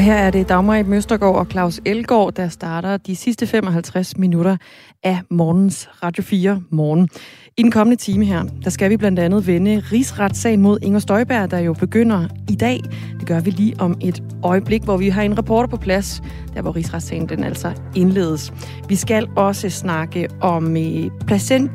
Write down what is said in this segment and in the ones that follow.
Og her er det Dagmar i Møstergaard og Claus Elgaard, der starter de sidste 55 minutter af morgens Radio 4 morgen. I den kommende time her, der skal vi blandt andet vende rigsretssagen mod Inger Støjberg, der jo begynder i dag. Det gør vi lige om et øjeblik, hvor vi har en reporter på plads, der hvor rigsretssagen den altså indledes. Vi skal også snakke om øh,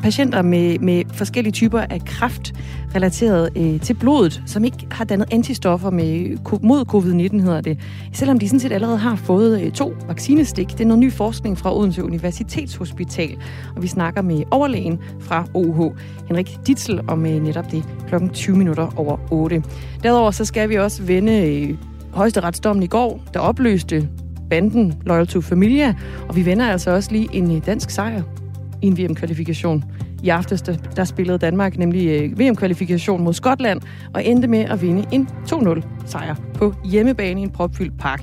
patienter med, med forskellige typer af kræft, relateret øh, til blodet, som ikke har dannet antistoffer med, mod covid-19, hedder det. Selvom de sådan set allerede har fået øh, to vaccinestik. Det er noget ny forskning fra Odense Universitetshospital, og vi snakker med overlægen fra OH, Henrik Ditzel, om øh, netop det klokken 20 minutter over 8. Derudover så skal vi også vende øh, højesteretsdommen i går, der opløste banden Loyal to Familia, og vi vender altså også lige en øh, dansk sejr i en VM-kvalifikation. I aftes der spillede Danmark nemlig øh, VM-kvalifikation mod Skotland og endte med at vinde en 2-0 sejr på hjemmebane i en propfyldt park.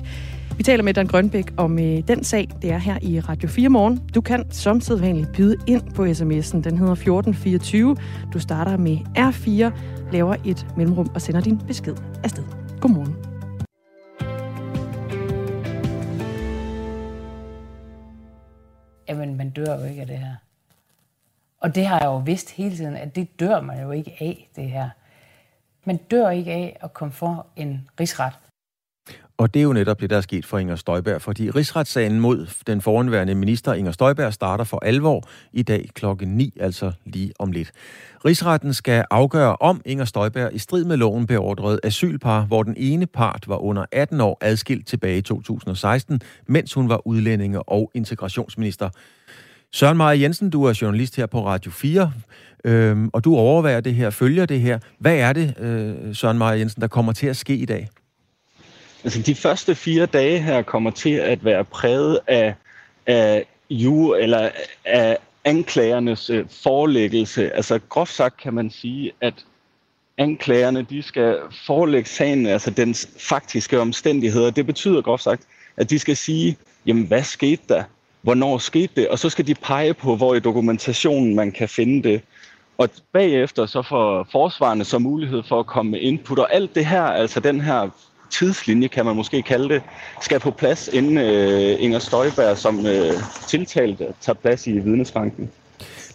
Vi taler med Dan Grønbæk om øh, den sag. Det er her i Radio 4 morgen. Du kan som sædvanligt byde ind på sms'en. Den hedder 1424. Du starter med R4, laver et mellemrum og sender din besked afsted. Godmorgen. Jamen, man dør jo ikke af det her. Og det har jeg jo vidst hele tiden, at det dør man jo ikke af, det her. Man dør ikke af at komme for en rigsret. Og det er jo netop det, der er sket for Inger Støjberg, fordi rigsretssagen mod den foranværende minister Inger Støjberg starter for alvor i dag klokken 9, altså lige om lidt. Rigsretten skal afgøre, om Inger Støjberg i strid med loven beordrede asylpar, hvor den ene part var under 18 år adskilt tilbage i 2016, mens hun var udlændinge- og integrationsminister. Søren Maja Jensen, du er journalist her på Radio 4, øhm, og du overvejer det her, følger det her. Hvad er det, øh, Søren Maja Jensen, der kommer til at ske i dag? Altså, de første fire dage her kommer til at være præget af, af ju, eller af anklagernes øh, forelæggelse. Altså, groft sagt kan man sige, at anklagerne de skal forelægge sagen, altså dens faktiske omstændigheder. Det betyder groft sagt, at de skal sige, jamen hvad skete der? Hvornår skete det, og så skal de pege på, hvor i dokumentationen man kan finde det. Og bagefter så får forsvarende så mulighed for at komme med input, og alt det her, altså den her tidslinje, kan man måske kalde det, skal på plads, inden øh, Inger Støjberg som øh, tiltalt tager plads i vidnesbanken.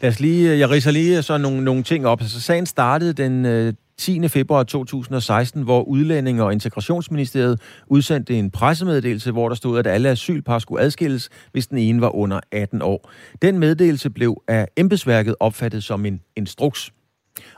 Lad os lige, øh, jeg riser lige så nogle, nogle ting op. Altså, sagen startede den øh, 10. februar 2016, hvor Udlændinge- og Integrationsministeriet udsendte en pressemeddelelse, hvor der stod, at alle asylpar skulle adskilles, hvis den ene var under 18 år. Den meddelelse blev af embedsværket opfattet som en instruks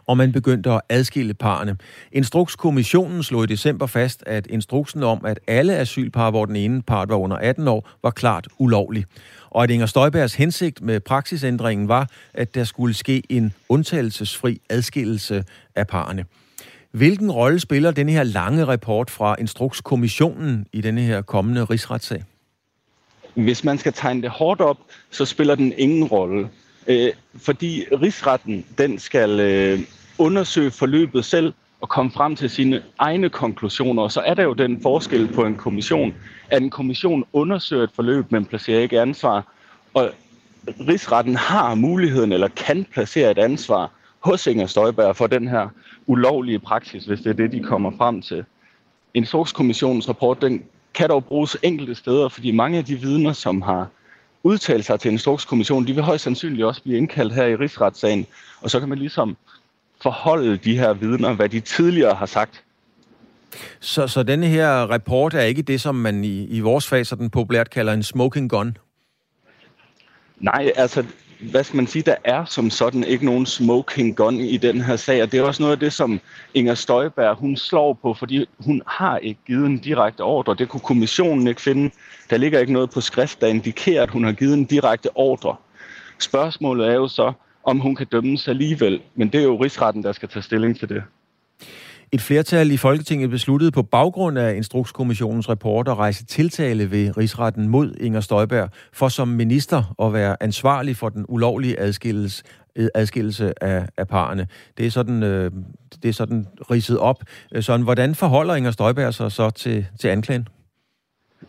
og man begyndte at adskille parerne. Instrukskommissionen slog i december fast, at instruksen om, at alle asylpar, hvor den ene part var under 18 år, var klart ulovlig. Og at Inger Støjbergs hensigt med praksisændringen var, at der skulle ske en undtagelsesfri adskillelse af parerne. Hvilken rolle spiller denne her lange rapport fra Instrukskommissionen i denne her kommende rigsretssag? Hvis man skal tegne det hårdt op, så spiller den ingen rolle. Øh, fordi rigsretten, den skal øh, undersøge forløbet selv og komme frem til sine egne konklusioner. Og så er der jo den forskel på en kommission, at en kommission undersøger et forløb, men placerer ikke ansvar. Og rigsretten har muligheden, eller kan placere et ansvar hos Inger Støjberg for den her ulovlige praksis, hvis det er det, de kommer frem til. Instrukskommissionens rapport, den kan dog bruges enkelte steder, fordi mange af de vidner, som har udtale sig til instrukskommissionen, de vil højst sandsynligt også blive indkaldt her i rigsretssagen, og så kan man ligesom forholde de her vidner, hvad de tidligere har sagt. Så, så denne her rapport er ikke det, som man i, i vores fag sådan populært kalder en smoking gun? Nej, altså hvad skal man sige, der er som sådan ikke nogen smoking gun i den her sag, og det er også noget af det, som Inger Støjberg, hun slår på, fordi hun har ikke givet en direkte ordre. Det kunne kommissionen ikke finde. Der ligger ikke noget på skrift, der indikerer, at hun har givet en direkte ordre. Spørgsmålet er jo så, om hun kan dømmes alligevel, men det er jo rigsretten, der skal tage stilling til det. Et flertal i Folketinget besluttede på baggrund af Instrukskommissionens rapport at rejse tiltale ved rigsretten mod Inger Støjberg for som minister at være ansvarlig for den ulovlige adskillelse, øh, adskillelse af, af parerne. Det er sådan, øh, det er sådan ridset op. Sådan, hvordan forholder Inger Støjberg sig så til, til anklagen?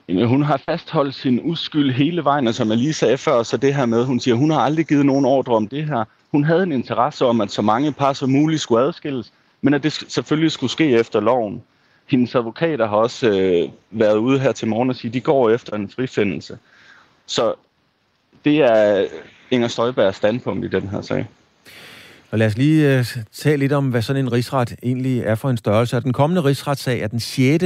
Hun har fastholdt sin uskyld hele vejen, og som jeg lige sagde før, så det her med, hun siger, hun har aldrig givet nogen ordre om det her. Hun havde en interesse om, at så mange par som muligt skulle adskilles, men at det selvfølgelig skulle ske efter loven. hendes advokater har også øh, været ude her til morgen og sige, at de går efter en frifindelse. Så det er Inger Støjbergs standpunkt i den her sag. Og lad os lige uh, tale lidt om, hvad sådan en rigsret egentlig er for en størrelse. Den kommende rigsretssag er den 6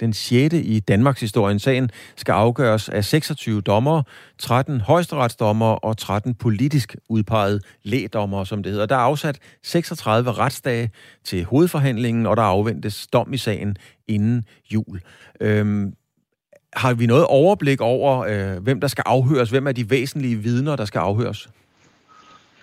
den 6. i Danmarks historien. Sagen skal afgøres af 26 dommer, 13 højesteretsdommer og 13 politisk udpegede lægdommer, som det hedder. Der er afsat 36 retsdage til hovedforhandlingen, og der afventes dom i sagen inden jul. Øhm, har vi noget overblik over, øh, hvem der skal afhøres? Hvem er de væsentlige vidner, der skal afhøres?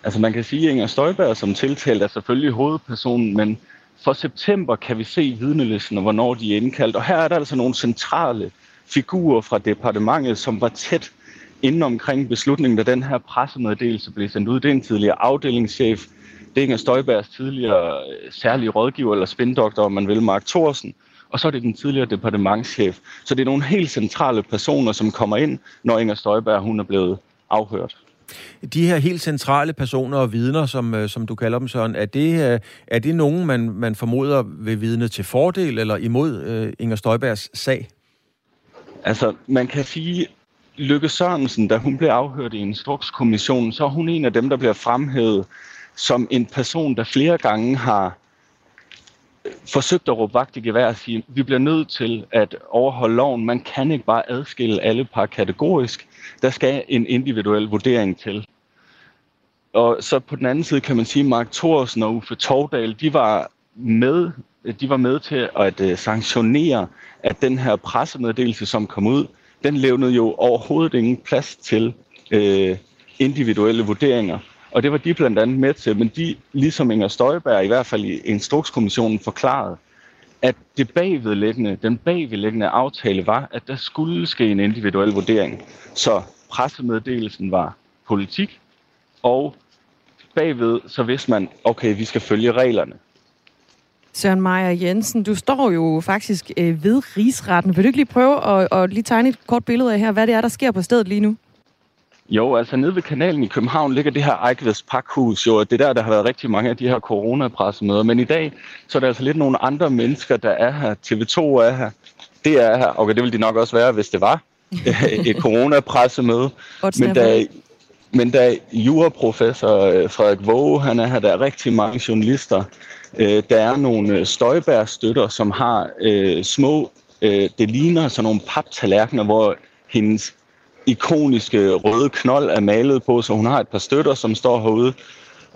Altså man kan sige, at Inger Støjberg som tiltalt er selvfølgelig hovedpersonen, men for september kan vi se vidnelisten og hvornår de er indkaldt. Og her er der altså nogle centrale figurer fra departementet, som var tæt inden omkring beslutningen, da den her pressemeddelelse blev sendt ud. Det er en tidligere afdelingschef. Det er Inger Støjbergs tidligere øh, særlige rådgiver eller spindoktor, om man vil, Mark Thorsen. Og så er det den tidligere departementschef. Så det er nogle helt centrale personer, som kommer ind, når Inger Støjberg hun er blevet afhørt. De her helt centrale personer og vidner, som, øh, som du kalder dem, Søren, er det, øh, er det nogen, man, man formoder vil vidne til fordel eller imod øh, Inger Støjbergs sag? Altså, man kan sige, Lykke Sørensen, da hun blev afhørt i Instrukskommissionen, så er hun en af dem, der bliver fremhævet som en person, der flere gange har forsøgt at råbe vagt i gevær og sige, vi bliver nødt til at overholde loven. Man kan ikke bare adskille alle par kategorisk. Der skal en individuel vurdering til. Og så på den anden side kan man sige, at Mark Thorsen og Uffe Tordal, de var med, de var med til at øh, sanktionere, at den her pressemeddelelse, som kom ud, den levnede jo overhovedet ingen plads til øh, individuelle vurderinger. Og det var de blandt andet med til, men de, ligesom Inger Støjberg, i hvert fald i Instrukskommissionen, forklarede, at det bagvedliggende, den bagvedliggende aftale var, at der skulle ske en individuel vurdering. Så pressemeddelelsen var politik, og bagved så vidste man, okay, vi skal følge reglerne. Søren Meyer Jensen, du står jo faktisk øh, ved rigsretten. Vil du ikke lige prøve at, at lige tegne et kort billede af her, hvad det er, der sker på stedet lige nu? Jo, altså nede ved kanalen i København ligger det her Ejkveds Pakhus. Jo, det er der, der har været rigtig mange af de her coronapressemøder. Men i dag, så er der altså lidt nogle andre mennesker, der er her. TV2 er her. Det er her. Okay, det ville de nok også være, hvis det var et coronapressemøde. men der, men der er juraprofessor øh, Frederik Våge, han er her. Der er rigtig mange journalister. Øh, der er nogle øh, Støjbær-støtter, som har øh, små, øh, det ligner sådan nogle paptallerkener, hvor hendes ikoniske røde knold er malet på, så hun har et par støtter, som står herude.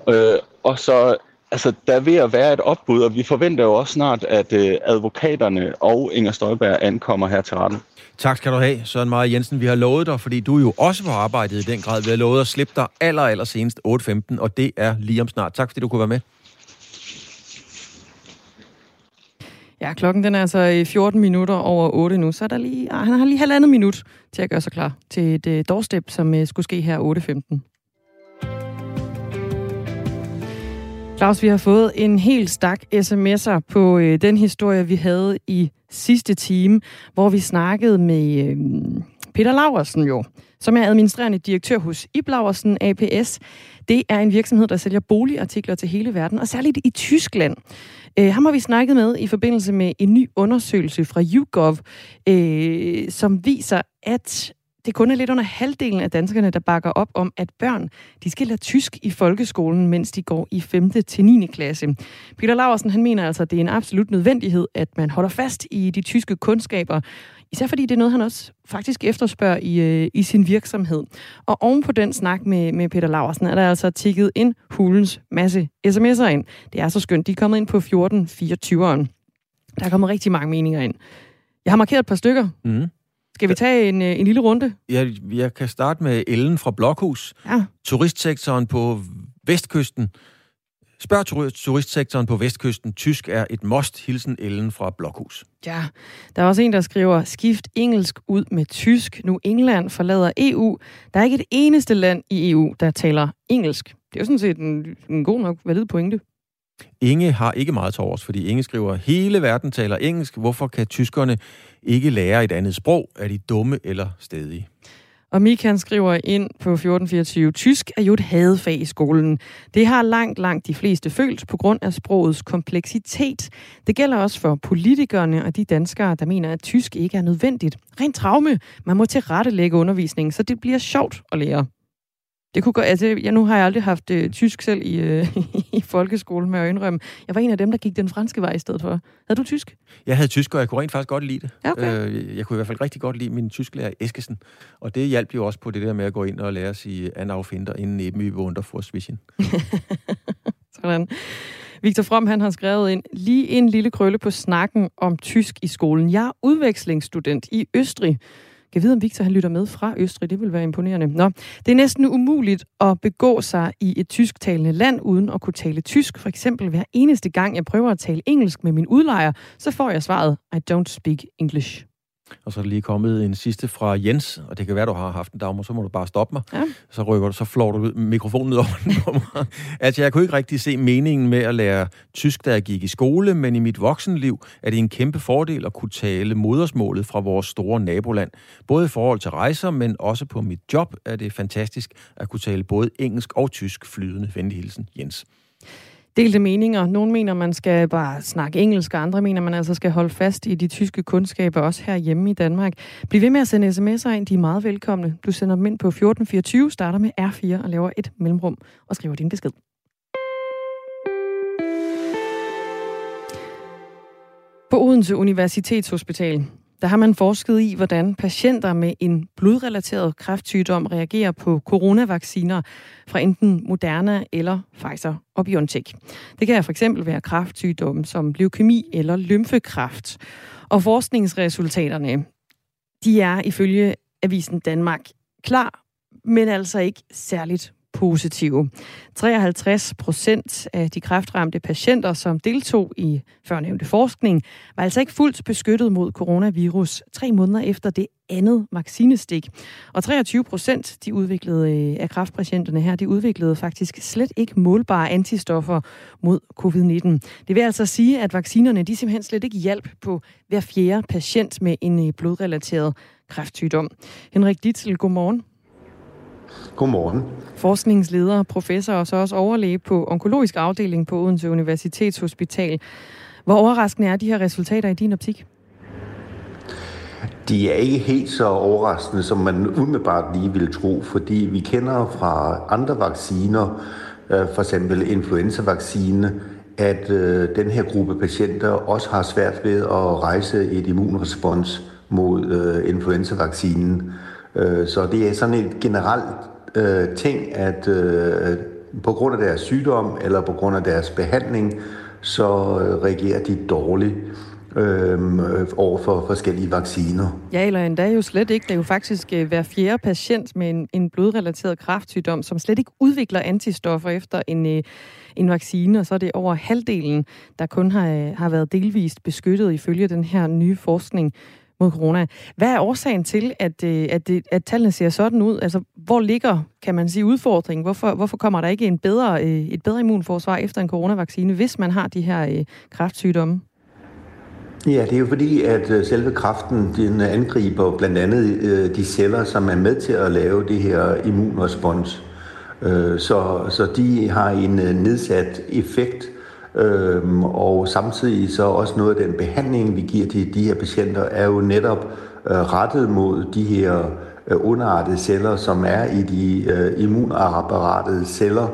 Øh, og så altså, der er ved at være et opbud, og vi forventer jo også snart, at øh, advokaterne og Inger Støjberg ankommer her til retten. Tak skal du have, Søren Maja Jensen. Vi har lovet dig, fordi du er jo også var arbejdet i den grad. Vi har lovet at slippe dig aller, aller senest 8.15, og det er lige om snart. Tak fordi du kunne være med. Ja, klokken den er altså 14 minutter over 8 nu, så er der lige, ah, han har lige halvandet minut til at gøre sig klar til et uh, doorstep, som uh, skulle ske her 8.15. Claus, vi har fået en helt stak sms'er på uh, den historie, vi havde i sidste time, hvor vi snakkede med uh, Peter Laversen jo, som er administrerende direktør hos Iblauersen APS. Det er en virksomhed, der sælger boligartikler til hele verden, og særligt i Tyskland. Øh, ham har vi snakket med i forbindelse med en ny undersøgelse fra YouGov, øh, som viser, at det kun er lidt under halvdelen af danskerne, der bakker op om, at børn de skal lære tysk i folkeskolen, mens de går i 5. til 9. klasse. Peter Laversen han mener altså, at det er en absolut nødvendighed, at man holder fast i de tyske kundskaber, Især fordi det er noget, han også faktisk efterspørger i, øh, i sin virksomhed. Og oven på den snak med, med Peter Laversen, er der altså tikket en hulens masse sms'er ind. Det er så skønt. De er kommet ind på 1424'eren. Der er kommet rigtig mange meninger ind. Jeg har markeret et par stykker. Mm. Skal vi tage en, øh, en lille runde? Jeg, jeg kan starte med Ellen fra Blokhus. Ja. Turistsektoren på Vestkysten Spørg turistsektoren på Vestkysten. Tysk er et must. Hilsen Ellen fra Blokhus. Ja, der er også en, der skriver, skift engelsk ud med tysk. Nu England forlader EU. Der er ikke et eneste land i EU, der taler engelsk. Det er jo sådan set en, en god nok valid pointe. Inge har ikke meget til overs, fordi Inge skriver, hele verden taler engelsk. Hvorfor kan tyskerne ikke lære et andet sprog? Er de dumme eller stedige? Og Mik skriver ind på 1424, tysk er jo et hadefag i skolen. Det har langt, langt de fleste følt på grund af sprogets kompleksitet. Det gælder også for politikerne og de danskere, der mener, at tysk ikke er nødvendigt. Rent traume. Man må tilrettelægge undervisningen, så det bliver sjovt at lære. Det kunne gå, altså, jeg, nu har jeg aldrig haft øh, tysk selv i, øh, i folkeskolen med at indrømme. Jeg var en af dem, der gik den franske vej i stedet for. Havde du tysk? Jeg havde tysk, og jeg kunne rent faktisk godt lide det. Okay. Øh, jeg kunne i hvert fald rigtig godt lide min tysklærer Eskesen. Og det hjalp jo også på det der med at gå ind og lære at sige Anaufinder inden eben vi wunder for Swishen. Sådan. Victor From, han har skrevet ind, lige en lille krølle på snakken om tysk i skolen. Jeg er udvekslingsstudent i Østrig. Jeg ved, om Victor han lytter med fra Østrig. Det vil være imponerende. Nå, det er næsten umuligt at begå sig i et tysktalende land uden at kunne tale tysk. For eksempel hver eneste gang, jeg prøver at tale engelsk med min udlejer, så får jeg svaret, I don't speak English. Og så er der lige kommet en sidste fra Jens, og det kan være, du har haft en dagmor, så må du bare stoppe mig. Ja. Så rykker du, så flår du mikrofonen ned over mig. altså, jeg kunne ikke rigtig se meningen med at lære tysk, da jeg gik i skole, men i mit voksenliv er det en kæmpe fordel at kunne tale modersmålet fra vores store naboland. Både i forhold til rejser, men også på mit job er det fantastisk at kunne tale både engelsk og tysk flydende. Venlig hilsen, Jens delte meninger. Nogle mener, man skal bare snakke engelsk, og andre mener, man altså skal holde fast i de tyske kundskaber, også her hjemme i Danmark. Bliv ved med at sende sms'er ind, de er meget velkomne. Du sender dem ind på 1424, starter med R4 og laver et mellemrum og skriver din besked. På Odense Universitetshospital, der har man forsket i, hvordan patienter med en blodrelateret kræftsygdom reagerer på coronavacciner fra enten Moderna eller Pfizer og BioNTech. Det kan for eksempel være kræftsygdomme som leukemi eller lymfekræft. Og forskningsresultaterne, de er ifølge Avisen Danmark klar, men altså ikke særligt positive. 53 procent af de kræftramte patienter, som deltog i førnævnte forskning, var altså ikke fuldt beskyttet mod coronavirus tre måneder efter det andet vaccinestik. Og 23 procent de udviklede, øh, af kræftpatienterne her, de udviklede faktisk slet ikke målbare antistoffer mod covid-19. Det vil altså sige, at vaccinerne de simpelthen slet ikke hjalp på hver fjerde patient med en øh, blodrelateret kræftsygdom. Henrik Ditzel, godmorgen. Godmorgen. Forskningsleder, professor og så også overlæge på onkologisk afdeling på Odense Universitetshospital. Hvor overraskende er de her resultater i din optik? De er ikke helt så overraskende, som man umiddelbart lige vil tro, fordi vi kender fra andre vacciner, øh, for eksempel influenzavaccine, at øh, den her gruppe patienter også har svært ved at rejse et immunrespons mod øh, influenzavaccinen. Øh, så det er sådan et generelt øh, ting, at øh, på grund af deres sygdom eller på grund af deres behandling, så øh, reagerer de dårligt øh, over for forskellige vacciner. Ja, eller endda jo slet ikke. Det er jo faktisk øh, hver fjerde patient med en, en blodrelateret kræftsygdom, som slet ikke udvikler antistoffer efter en, øh, en vaccine, og så er det over halvdelen, der kun har, øh, har været delvist beskyttet ifølge den her nye forskning mod corona. Hvad er årsagen til, at, at, at, det, at tallene ser sådan ud? Altså, hvor ligger, kan man sige, udfordringen? Hvorfor, hvorfor kommer der ikke en bedre, øh, et bedre immunforsvar efter en coronavaccine, hvis man har de her øh, kræftsygdomme? Ja, det er jo fordi, at selve kræften den angriber blandt andet de celler, som er med til at lave det her immunrespons. Så, så de har en nedsat effekt, Øhm, og samtidig så også noget af den behandling, vi giver til de her patienter, er jo netop øh, rettet mod de her øh, underartede celler, som er i de øh, immunapparatede celler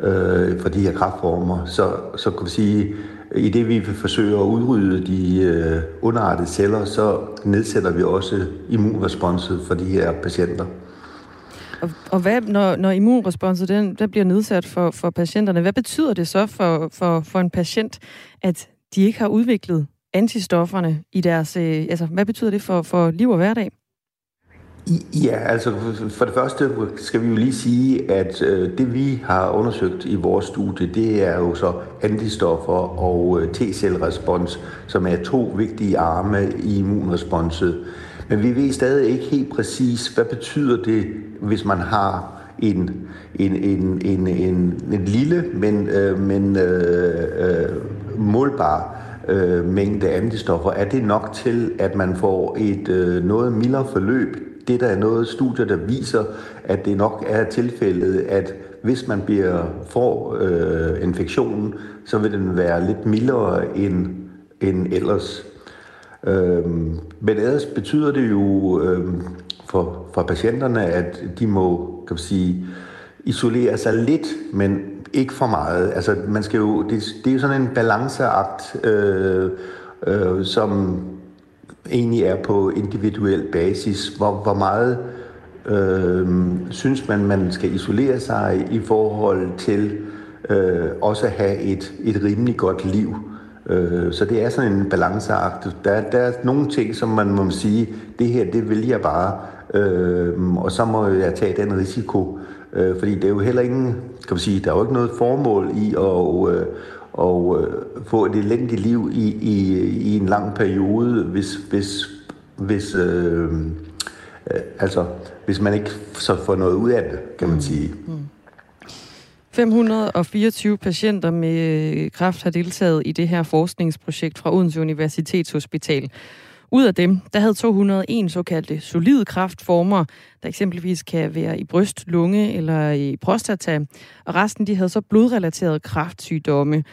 øh, for de her kraftformer. Så, så kan vi sige, i det vi forsøger at udrydde de øh, underartede celler, så nedsætter vi også immunresponset for de her patienter. Og, og hvad, når, når immunresponset den, den bliver nedsat for, for patienterne, hvad betyder det så for, for, for en patient, at de ikke har udviklet antistofferne i deres... Øh, altså, hvad betyder det for, for liv og hverdag? Ja, altså for det første skal vi jo lige sige, at øh, det vi har undersøgt i vores studie, det er jo så antistoffer og øh, T-cellerespons, som er to vigtige arme i immunresponset. Men vi ved stadig ikke helt præcis, hvad betyder det, hvis man har en, en, en, en, en, en lille, men, øh, men øh, øh, målbar øh, mængde antistoffer. Er det nok til, at man får et øh, noget mildere forløb? Det der er noget studier, der viser, at det nok er tilfældet, at hvis man bliver, får øh, infektionen, så vil den være lidt mildere end, end ellers. Øh, men ellers betyder det jo øh, for, for patienterne, at de må kan man sige, isolere sig lidt, men ikke for meget. Altså, man skal jo, det, det er jo sådan en balanceakt, øh, øh, som egentlig er på individuel basis. Hvor, hvor meget øh, synes man, man skal isolere sig i forhold til øh, også at have et, et rimelig godt liv. Øh, så det er sådan en balanceakt. Der, der er nogle ting, som man må sige, det her, det vil jeg bare, øh, og så må jeg tage den risiko. Øh, fordi det er jo heller ingen, kan man sige, der er jo ikke noget formål i at, øh, og øh, få et elendigt liv i, i, i en lang periode, hvis, hvis, hvis, øh, øh, altså, hvis man ikke så får noget ud af det, kan man mm. sige. Mm. 524 patienter med øh, kræft har deltaget i det her forskningsprojekt fra Odense Universitetshospital. Ud af dem, der havde 201 såkaldte solide kraftformer, der eksempelvis kan være i bryst, lunge eller i prostata, og resten de havde så blodrelaterede kraftsygdomme.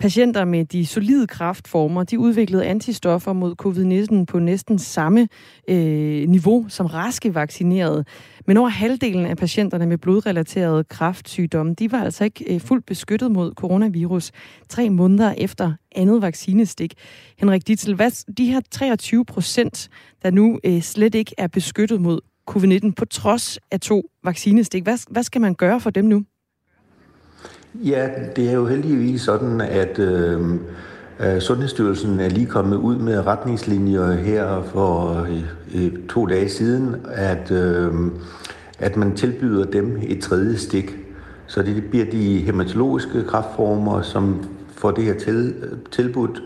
Patienter med de solide kraftformer, de udviklede antistoffer mod covid-19 på næsten samme øh, niveau som raske vaccinerede. Men over halvdelen af patienterne med blodrelaterede kraftsygdomme, de var altså ikke øh, fuldt beskyttet mod coronavirus tre måneder efter andet vaccinestik. Henrik Ditzel, hvad de her 23 procent, der nu øh, slet ikke er beskyttet mod covid-19 på trods af to vaccinestik, hvad, hvad skal man gøre for dem nu? Ja, det er jo heldigvis sådan, at øh, Sundhedsstyrelsen er lige kommet ud med retningslinjer her for øh, øh to dage siden, at, øh, at man tilbyder dem et tredje stik. Så det bliver de hematologiske kraftformer, som får det her til, tilbudt,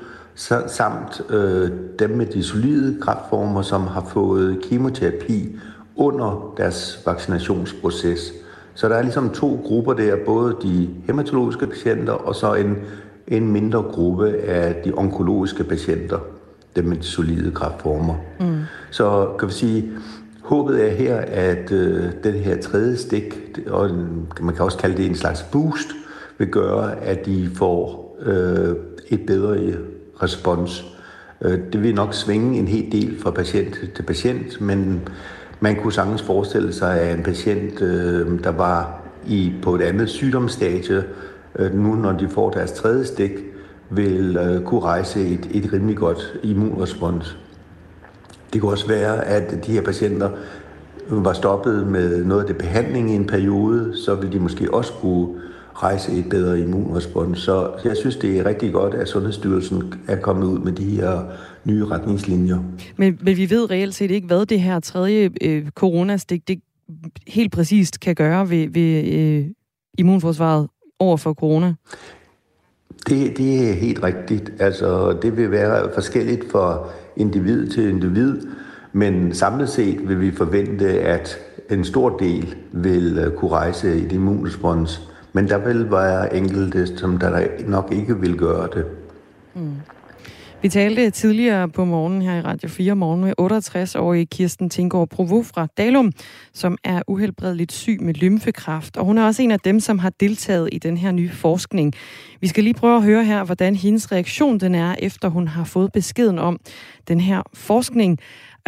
samt øh, dem med de solide kraftformer, som har fået kemoterapi under deres vaccinationsproces. Så der er ligesom to grupper der, både de hematologiske patienter og så en, en mindre gruppe af de onkologiske patienter, dem med de solide kraftformer. Mm. Så kan vi sige, håbet er her, at øh, den her tredje stik, og man kan også kalde det en slags boost, vil gøre, at de får øh, et bedre respons. Øh, det vil nok svinge en hel del fra patient til patient, men man kunne sagtens forestille sig, at en patient, øh, der var i, på et andet sygdomsstadie, øh, nu når de får deres tredje stik, vil øh, kunne rejse et, et rimelig godt immunrespons. Det kunne også være, at de her patienter var stoppet med noget af det behandling i en periode, så vil de måske også kunne rejse et bedre immunrespons. Så jeg synes, det er rigtig godt, at Sundhedsstyrelsen er kommet ud med de her nye retningslinjer. Men, men vi ved reelt set ikke, hvad det her tredje øh, coronastik det helt præcist kan gøre ved, ved øh, immunforsvaret over for corona. Det, det er helt rigtigt. Altså, det vil være forskelligt fra individ til individ, men samlet set vil vi forvente, at en stor del vil øh, kunne rejse et immunrespons men der vil være enkelte, som der nok ikke vil gøre det. Mm. Vi talte tidligere på morgen her i Radio 4 morgen med 68-årige Kirsten Tinggaard Provo fra Dalum, som er uhelbredeligt syg med lymfekræft. Og hun er også en af dem, som har deltaget i den her nye forskning. Vi skal lige prøve at høre her, hvordan hendes reaktion den er, efter hun har fået beskeden om den her forskning.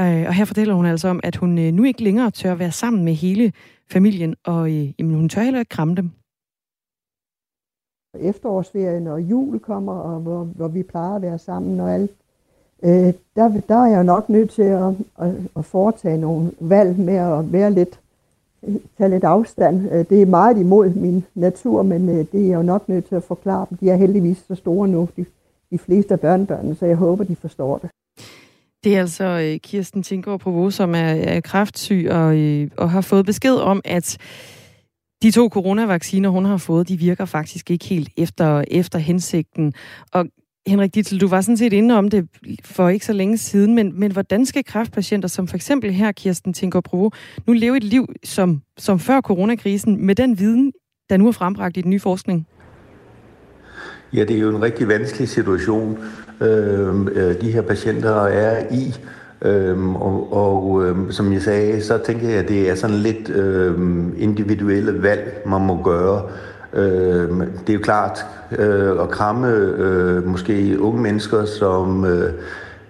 Øh, og her fortæller hun altså om, at hun øh, nu ikke længere tør være sammen med hele familien, og øh, jamen, hun tør heller ikke kramme dem efterårsferien og jul kommer, og hvor, hvor vi plejer at være sammen og alt, øh, der, der er jeg nok nødt til at, at, at foretage nogle valg med at være lidt, tage lidt afstand. Øh, det er meget imod min natur, men øh, det er jeg jo nok nødt til at forklare dem. De er heldigvis så store nu, de, de fleste af børnebørnene, så jeg håber, de forstår det. Det er altså øh, Kirsten Tinggaard Provo, som er, er kraftsyg og, og har fået besked om, at de to coronavacciner, hun har fået, de virker faktisk ikke helt efter, efter hensigten. Og Henrik Dittel, du var sådan set inde om det for ikke så længe siden, men, men hvordan skal kræftpatienter, som for eksempel her, Kirsten Tinker Provo, nu leve et liv som, som før coronakrisen, med den viden, der nu er frembragt i den nye forskning? Ja, det er jo en rigtig vanskelig situation, øh, øh de her patienter er i. Øhm, og og øhm, som jeg sagde, så tænker jeg, at det er sådan lidt øhm, individuelle valg, man må gøre. Øhm, det er jo klart øh, at kramme øh, måske unge mennesker, som øh,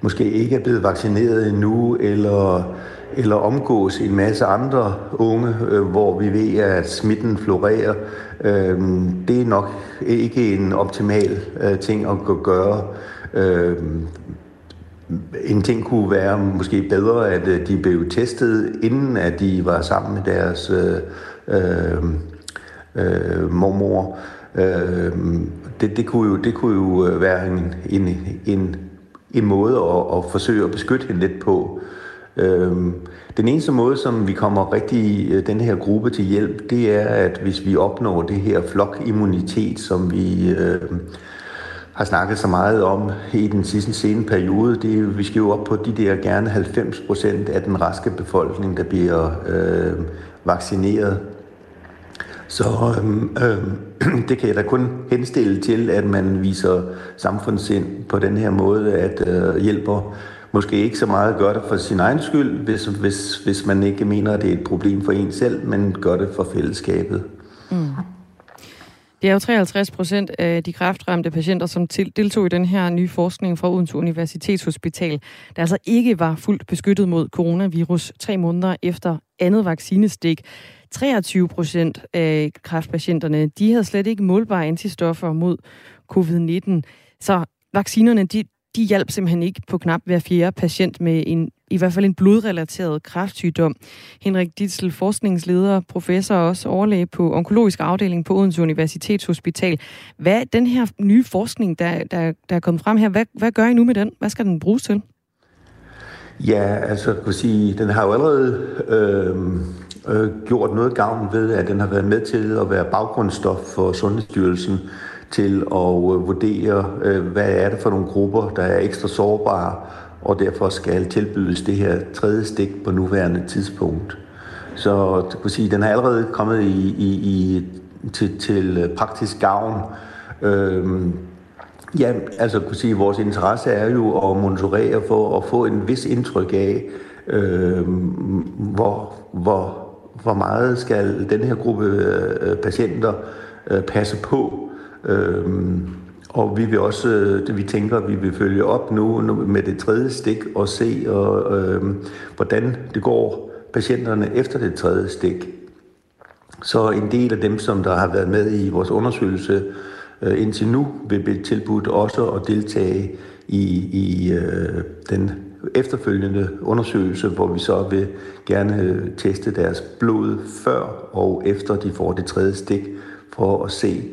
måske ikke er blevet vaccineret endnu, eller, eller omgås en masse andre unge, øh, hvor vi ved, at smitten florerer. Øh, det er nok ikke en optimal øh, ting at gøre. Øh, en ting kunne være måske bedre, at øh, de blev testet, inden at de var sammen med deres øh, øh, øh, mormor. Øh, det, det, kunne jo, det kunne jo øh, være en, en, en, en måde at, at forsøge at beskytte hende lidt på. Øh, den eneste måde, som vi kommer rigtig øh, den her gruppe til hjælp, det er, at hvis vi opnår det her flokimmunitet, som vi øh, har snakket så meget om i den sidste sene periode, det er, vi skal jo op på de der gerne 90 procent af den raske befolkning, der bliver øh, vaccineret. Så øh, øh, det kan jeg da kun henstille til, at man viser samfundssind på den her måde, at øh, hjælper måske ikke så meget gør det for sin egen skyld, hvis, hvis, hvis man ikke mener, at det er et problem for en selv, men gør det for fællesskabet. Mm. Det er jo 53 procent af de kræftramte patienter, som til, deltog i den her nye forskning fra Odense Universitetshospital, der altså ikke var fuldt beskyttet mod coronavirus tre måneder efter andet vaccinestik. 23 procent af kræftpatienterne, de havde slet ikke målbare antistoffer mod covid-19. Så vaccinerne, de, de hjalp simpelthen ikke på knap hver fjerde patient med en i hvert fald en blodrelateret kræftsygdom. Henrik Ditzel, forskningsleder, professor og også overlæge på onkologisk afdeling på Odense Universitetshospital. Hvad den her nye forskning, der, der, der er kommet frem her? Hvad, hvad gør I nu med den? Hvad skal den bruges til? Ja, altså jeg kan sige, den har jo allerede øh, øh, gjort noget gavn ved, at den har været med til at være baggrundsstof for Sundhedsstyrelsen til at øh, vurdere, øh, hvad er det for nogle grupper, der er ekstra sårbare, og derfor skal tilbydes det her tredje stik på nuværende tidspunkt. Så det kunne sige, den er allerede kommet i, i, i, til, til øh, praktisk gavn. Øhm, ja, altså kunne sige, vores interesse er jo at monitorere for at få en vis indtryk af, øhm, hvor, hvor, hvor meget skal den her gruppe øh, patienter øh, passe på. Øhm, og vi vil også, det vi tænker, at vi vil følge op nu med det tredje stik og se, og, øhm, hvordan det går patienterne efter det tredje stik. Så en del af dem, som der har været med i vores undersøgelse øh, indtil nu, vil blive tilbudt også at deltage i, i øh, den efterfølgende undersøgelse, hvor vi så vil gerne øh, teste deres blod før og efter de får det tredje stik, for at se,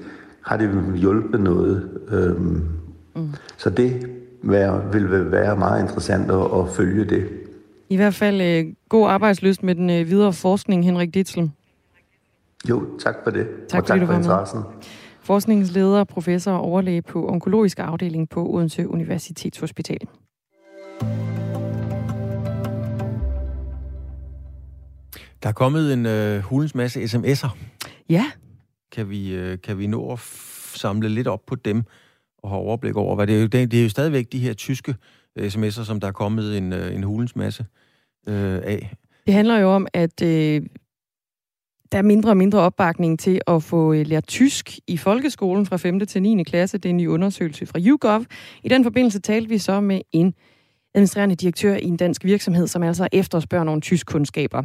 har det hjulpet noget. Øhm, mm. Så det være, vil være meget interessant at, at følge det. I hvert fald øh, god arbejdsløst med den øh, videre forskning, Henrik Ditzel. Jo, tak for det. Tak, og tak for interessen. Forskningsleder, professor og overlæge på onkologisk afdeling på Odense Universitetshospital. Der er kommet en øh, hulens masse sms'er. Ja, kan vi, øh, kan vi nå at samle lidt op på dem og have overblik over, hvad det er jo, det er jo stadigvæk de her tyske øh, sms'er, som der er kommet en, øh, en hulens masse øh, af. Det handler jo om, at øh, der er mindre og mindre opbakning til at få øh, lært tysk i folkeskolen fra 5. til 9. klasse. Det er en ny undersøgelse fra YouGov. I den forbindelse talte vi så med en administrerende direktør i en dansk virksomhed, som altså efterspørger nogle tysk kundskaber.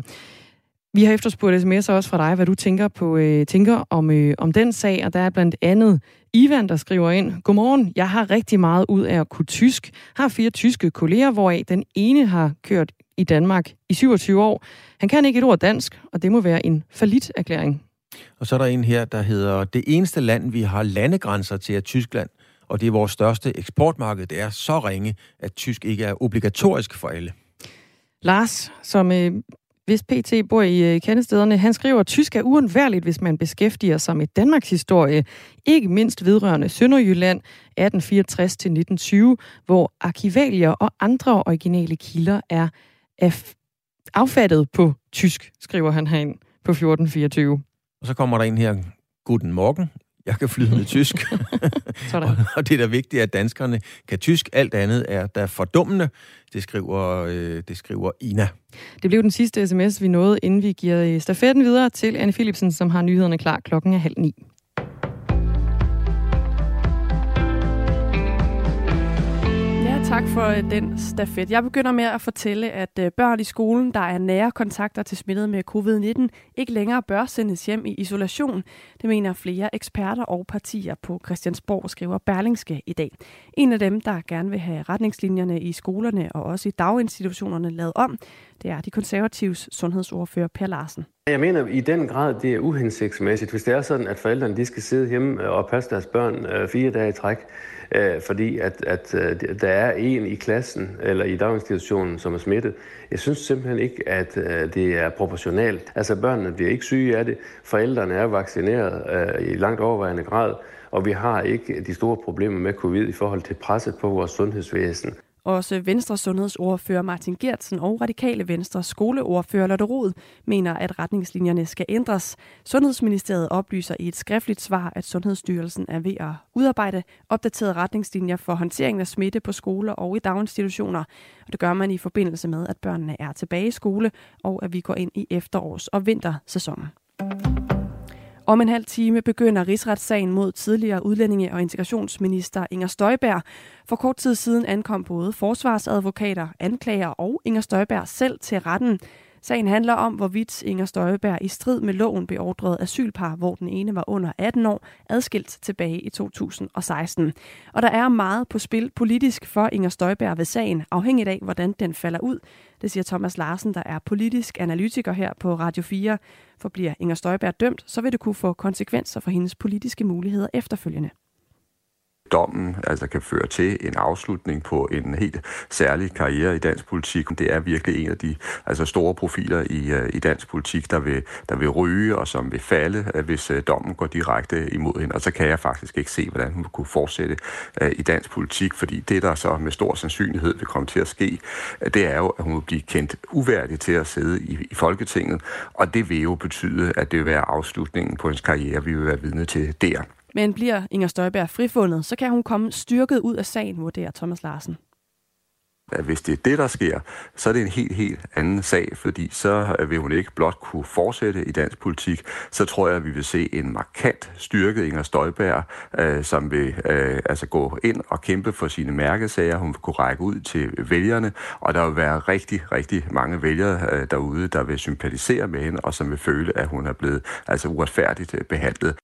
Vi har efterspurgt sms'er også fra dig, hvad du tænker, på, øh, tænker om, øh, om den sag, og der er blandt andet Ivan, der skriver ind, Godmorgen, jeg har rigtig meget ud af at kunne tysk. Har fire tyske kolleger, hvoraf den ene har kørt i Danmark i 27 år. Han kan ikke et ord dansk, og det må være en falit erklæring. Og så er der en her, der hedder, det eneste land, vi har landegrænser til, er Tyskland, og det er vores største eksportmarked. Det er så ringe, at tysk ikke er obligatorisk for alle. Lars, som øh, hvis PT bor i øh, kendestederne. Han skriver, at tysk er uundværligt, hvis man beskæftiger sig med Danmarks historie, ikke mindst vedrørende Sønderjylland 1864-1920, hvor arkivalier og andre originale kilder er affattet på tysk, skriver han herind på 1424. Og så kommer der en her. Guten Morgen jeg kan flydende tysk. og, og det er da vigtigt, at danskerne kan tysk. Alt andet er da fordummende. Det skriver, øh, det skriver Ina. Det blev den sidste sms, vi nåede, inden vi giver stafetten videre til Anne Philipsen, som har nyhederne klar klokken er halv ni. Tak for øh, den stafet. Jeg begynder med at fortælle, at øh, børn i skolen, der er nære kontakter til smittet med covid-19, ikke længere bør sendes hjem i isolation. Det mener flere eksperter og partier på Christiansborg, skriver Berlingske i dag. En af dem, der gerne vil have retningslinjerne i skolerne og også i daginstitutionerne lavet om, det er de konservatives sundhedsordfører Per Larsen. Jeg mener i den grad, det er uhensigtsmæssigt, hvis det er sådan, at forældrene de skal sidde hjemme og passe deres børn øh, fire dage i træk øh, fordi at, at øh, der er en i klassen eller i daginstitutionen, som er smittet. Jeg synes simpelthen ikke, at øh, det er proportionalt. Altså børnene bliver ikke syge af det, forældrene er vaccineret øh, i langt overvejende grad, og vi har ikke de store problemer med covid i forhold til presset på vores sundhedsvæsen. Også Venstre sundhedsordfører Martin Gertsen og Radikale Venstre skoleordfører Lotte Rod mener, at retningslinjerne skal ændres. Sundhedsministeriet oplyser i et skriftligt svar, at Sundhedsstyrelsen er ved at udarbejde opdaterede retningslinjer for håndteringen af smitte på skoler og i daginstitutioner. Og det gør man i forbindelse med, at børnene er tilbage i skole, og at vi går ind i efterårs- og vintersæsonen. Om en halv time begynder rigsretssagen mod tidligere udlændinge- og integrationsminister Inger Støjberg. For kort tid siden ankom både forsvarsadvokater, anklager og Inger Støjberg selv til retten. Sagen handler om, hvorvidt Inger Støjberg i strid med loven beordrede asylpar, hvor den ene var under 18 år, adskilt tilbage i 2016. Og der er meget på spil politisk for Inger Støjberg ved sagen, afhængigt af, hvordan den falder ud. Det siger Thomas Larsen, der er politisk analytiker her på Radio 4. For bliver Inger Støjberg dømt, så vil det kunne få konsekvenser for hendes politiske muligheder efterfølgende dommen altså kan føre til en afslutning på en helt særlig karriere i dansk politik. Det er virkelig en af de altså store profiler i, øh, i dansk politik, der vil, der vil ryge og som vil falde, øh, hvis øh, dommen går direkte imod hende. Og så kan jeg faktisk ikke se, hvordan hun kunne fortsætte i dansk politik, fordi det, der så med stor sandsynlighed vil komme til at ske, det er jo, at hun vil blive kendt uværdig til at sidde i, i Folketinget, og det vil jo betyde, at det vil være afslutningen på hendes karriere, vi vil være vidne til der. Men bliver Inger Støjberg frifundet, så kan hun komme styrket ud af sagen, vurderer Thomas Larsen. At hvis det er det, der sker, så er det en helt, helt anden sag, fordi så øh, vil hun ikke blot kunne fortsætte i dansk politik, så tror jeg, at vi vil se en markant styrket Inger Støjberg, øh, som vil øh, altså gå ind og kæmpe for sine mærkesager. Hun vil kunne række ud til vælgerne, og der vil være rigtig, rigtig mange vælgere øh, derude, der vil sympatisere med hende, og som vil føle, at hun er blevet altså uretfærdigt øh, behandlet.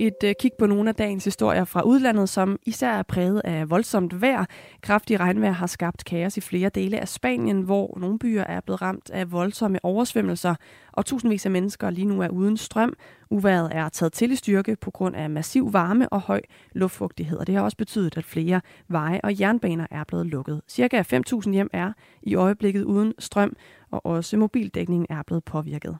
Et øh, kig på nogle af dagens historier fra udlandet, som især er præget af voldsomt vejr. Kraftig regnvejr har skabt kaos i flere dele af Spanien, hvor nogle byer er blevet ramt af voldsomme oversvømmelser, og tusindvis af mennesker lige nu er uden strøm. Uværet er taget til i styrke på grund af massiv varme og høj luftfugtighed, og det har også betydet, at flere veje og jernbaner er blevet lukket. Cirka 5.000 hjem er i øjeblikket uden strøm, og også mobildækningen er blevet påvirket.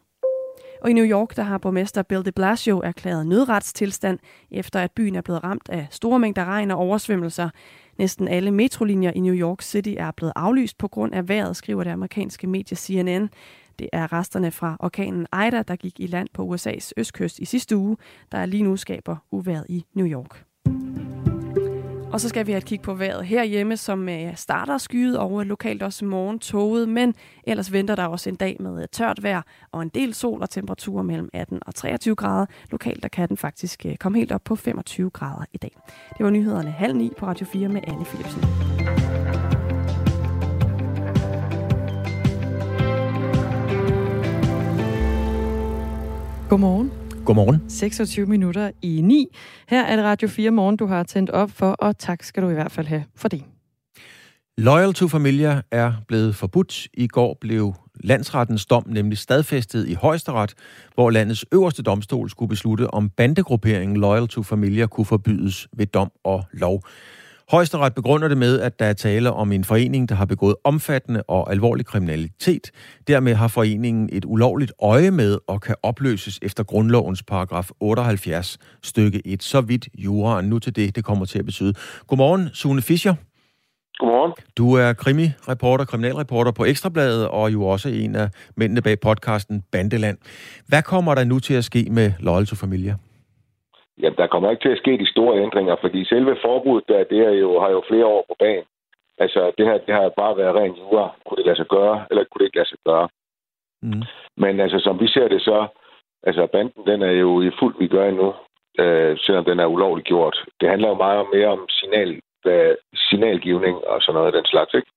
Og i New York, der har borgmester Bill de Blasio erklæret nødretstilstand, efter at byen er blevet ramt af store mængder regn og oversvømmelser. Næsten alle metrolinjer i New York City er blevet aflyst på grund af vejret, skriver det amerikanske medie CNN. Det er resterne fra orkanen Ida, der gik i land på USA's østkyst i sidste uge, der lige nu skaber uværet i New York. Og så skal vi have et kig på vejret herhjemme, som øh, starter skyet og lokalt også morgen toget, men ellers venter der også en dag med øh, tørt vejr og en del sol og temperaturer mellem 18 og 23 grader. Lokalt der kan den faktisk øh, komme helt op på 25 grader i dag. Det var nyhederne halv ni på Radio 4 med Anne Philipsen. Godmorgen. Godmorgen. 26 minutter i 9. Her er det Radio 4 Morgen, du har tændt op for, og tak skal du i hvert fald have for det. Loyal to Familia er blevet forbudt. I går blev landsrettens dom nemlig stadfæstet i højesteret, hvor landets øverste domstol skulle beslutte, om bandegrupperingen Loyal to Familia kunne forbydes ved dom og lov. Højesteret begrunder det med, at der er tale om en forening, der har begået omfattende og alvorlig kriminalitet. Dermed har foreningen et ulovligt øje med og kan opløses efter grundlovens paragraf 78 stykke 1. Så vidt juraen. Nu til det, det kommer til at betyde. Godmorgen, Sune Fischer. Godmorgen. Du er krimi-reporter, kriminalreporter på Ekstrabladet, og jo også en af mændene bag podcasten Bandeland. Hvad kommer der nu til at ske med Loyal to Familia? Jamen, der kommer ikke til at ske de store ændringer, fordi selve forbuddet der, det er jo, har jo flere år på banen. Altså, det her, det har bare været rent jura. Kunne det lade sig gøre, eller kunne det ikke lade sig gøre? Mm. Men altså, som vi ser det så, altså, banden, den er jo i fuld vi gør nu, øh, selvom den er ulovligt gjort. Det handler jo meget mere om signal, hvad, signalgivning og sådan noget af den slags, ikke?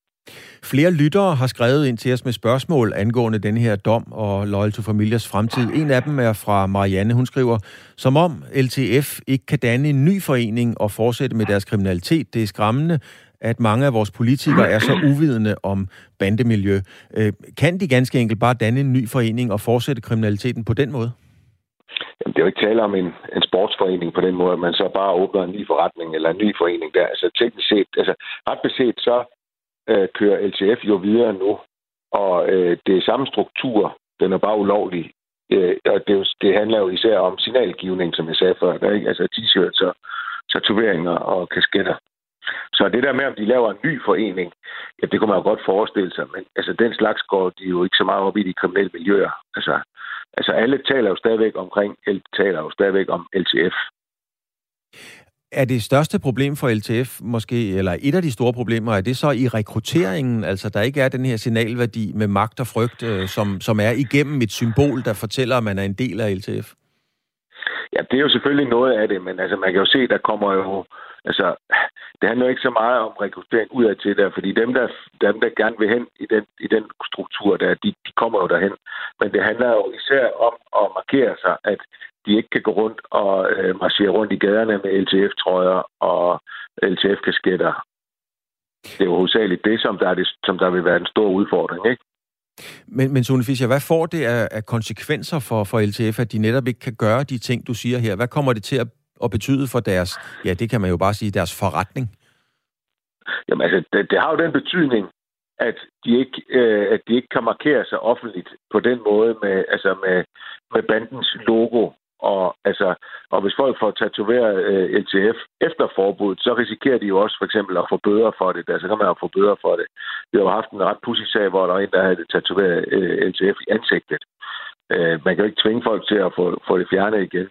Flere lyttere har skrevet ind til os med spørgsmål angående den her dom og Loyal to Familias fremtid. En af dem er fra Marianne. Hun skriver, som om LTF ikke kan danne en ny forening og fortsætte med deres kriminalitet. Det er skræmmende, at mange af vores politikere er så uvidende om bandemiljø. Øh, kan de ganske enkelt bare danne en ny forening og fortsætte kriminaliteten på den måde? Jamen, det er jo ikke tale om en, en sportsforening på den måde, at man så bare åbner en ny forretning eller en ny forening der. Altså teknisk set, altså ret beset, så øh, kører LTF jo videre nu, og øh, det er samme struktur, den er bare ulovlig. Øh, og det, det handler jo især om signalgivning, som jeg sagde før, der, ikke? altså t-shirts og tatoveringer og kasketter. Så det der med, om de laver en ny forening, ja, det kunne man jo godt forestille sig, men altså, den slags går de jo ikke så meget op i de kriminelle miljøer. Altså, altså alle taler jo stadigvæk omkring, taler jo stadigvæk om LTF. Er det største problem for LTF måske, eller et af de store problemer, er det så i rekrutteringen, altså der ikke er den her signalværdi med magt og frygt, øh, som, som er igennem et symbol, der fortæller, at man er en del af LTF? Ja, det er jo selvfølgelig noget af det, men altså man kan jo se, der kommer jo Altså, det handler ikke så meget om rekruttering udad til der, fordi dem der, dem, der gerne vil hen i den, i den struktur der, de, de kommer jo derhen. Men det handler jo især om at markere sig, at de ikke kan gå rundt og øh, marchere rundt i gaderne med LTF-trøjer og LTF-kasketter. Det er jo hovedsageligt det, som der, er det, som der vil være en stor udfordring, ikke? Men, men Sune Fischer, hvad får det af, af konsekvenser for, for LTF, at de netop ikke kan gøre de ting, du siger her? Hvad kommer det til at at betyde for deres, ja, det kan man jo bare sige, deres forretning? Jamen altså, det, det har jo den betydning, at de ikke, øh, at de ikke kan markere sig offentligt på den måde med, altså med, med bandens logo. Og, altså, og hvis folk får tatoveret øh, LTF efter forbuddet, så risikerer de jo også for eksempel at få bøder for det. Altså, så kan man jo få bøder for det. Vi har jo haft en ret pussy sag, hvor der var en, der havde tatoveret øh, LTF i ansigtet. Øh, man kan jo ikke tvinge folk til at få, få det fjernet igen.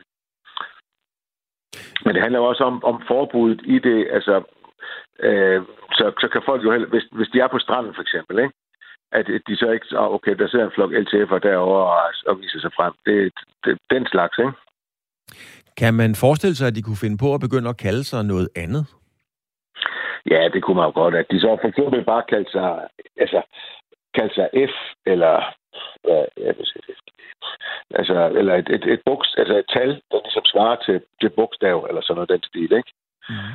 Men det handler også om, om forbuddet i det. Altså, øh, så, så kan folk jo heller, hvis, hvis de er på stranden for eksempel, ikke? At de så ikke, oh, okay, der sidder en flok LTF'er derovre og, og viser sig frem. Det, det den slags, ikke? Kan man forestille sig, at de kunne finde på at begynde at kalde sig noget andet? Ja, det kunne man jo godt. At de så for eksempel bare kaldte sig, altså, kaldte sig F, eller hvad, jeg vil sige, Altså, eller et, et, et, buks, altså et tal, der ligesom svarer til, til bogstav, eller sådan noget den stil, ikke? Mm.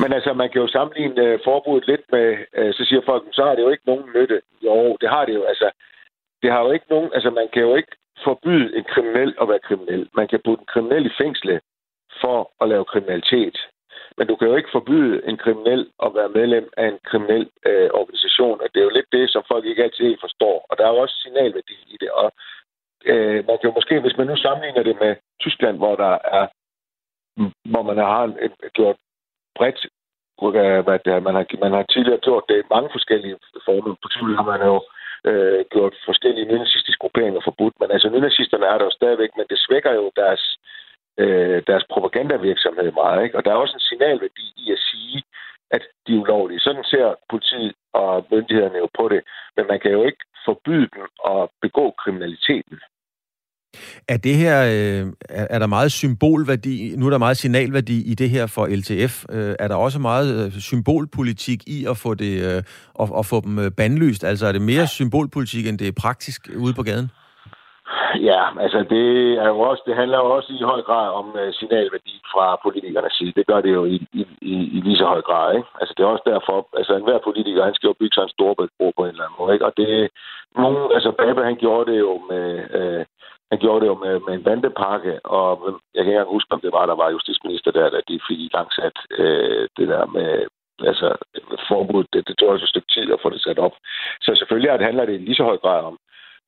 Men altså, man kan jo sammenligne øh, forbuddet lidt med, øh, så siger folk, så har det jo ikke nogen nytte. Jo, det har det jo. Altså, det har jo ikke nogen, altså man kan jo ikke forbyde en kriminel at være kriminel. Man kan putte en kriminel i fængsle for at lave kriminalitet. Men du kan jo ikke forbyde en kriminel at være medlem af en kriminel øh, organisation, og det er jo lidt det, som folk ikke altid forstår. Og der er jo også signalværdi i det. Og øh, man kan jo måske, hvis man nu sammenligner det med Tyskland, hvor der er, hvor man har en, gjort bredt, øh, hvad det er, man har, man har tidligere gjort det i mange forskellige former. På tidligere har man jo øh, gjort forskellige nynazistiske grupperinger forbudt, men altså nynazisterne er der jo stadigvæk, men det svækker jo deres, øh, deres propagandavirksomhed meget, ikke? Og der er også en signalværdi i at sige, at de er ulovlige. Sådan ser politiet og myndighederne jo på det. Men man kan jo ikke forbyde dem at begå kriminaliteten. Er det her, øh, er der meget symbolværdi, nu er der meget signalværdi i det her for LTF. Øh, er der også meget øh, symbolpolitik i at få, det, øh, at, at få dem øh, bandlyst? Altså er det mere symbolpolitik, end det er praktisk ude på gaden? Ja, altså det, er jo også, det handler jo også i høj grad om uh, signalværdi fra politikernes side. Det gør det jo i, i, i, i lige så høj grad. Ikke? Altså det er også derfor, altså enhver politiker, han skal jo bygge sig en storbæltsbro på en eller anden måde. Ikke? Og det, nogen, altså Babe, han gjorde det jo med, øh, han gjorde det jo med, med en bandepakke, og jeg kan ikke engang huske, om det var, der var justitsminister der, da de fik i gang sat uh, det der med altså forbud. Det, det tog også et stykke tid at få det sat op. Så selvfølgelig handler det i lige så høj grad om,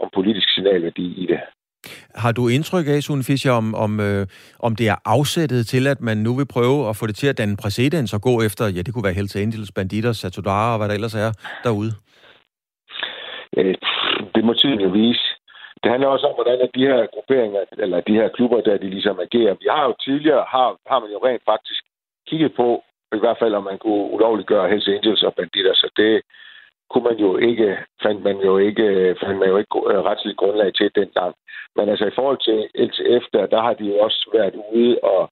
om politisk signalværdi i det. Har du indtryk af, Sune Fischer, om, om, øh, om det er afsættet til, at man nu vil prøve at få det til at danne præcedens og gå efter, ja, det kunne være Hells Angels, Banditter, Satudara og hvad der ellers er derude? Ja, det må tiden jo vise det handler også om, hvordan de her grupperinger, eller de her klubber, der de ligesom agerer. Vi har jo tidligere, har, har man jo rent faktisk kigget på, i hvert fald om man kunne ulovligt gøre Hells Angels og banditter, så det kunne man jo ikke, fandt man jo ikke, fandt man jo ikke retsligt grundlag til dengang. Men altså i forhold til LTF, der, der har de jo også været ude og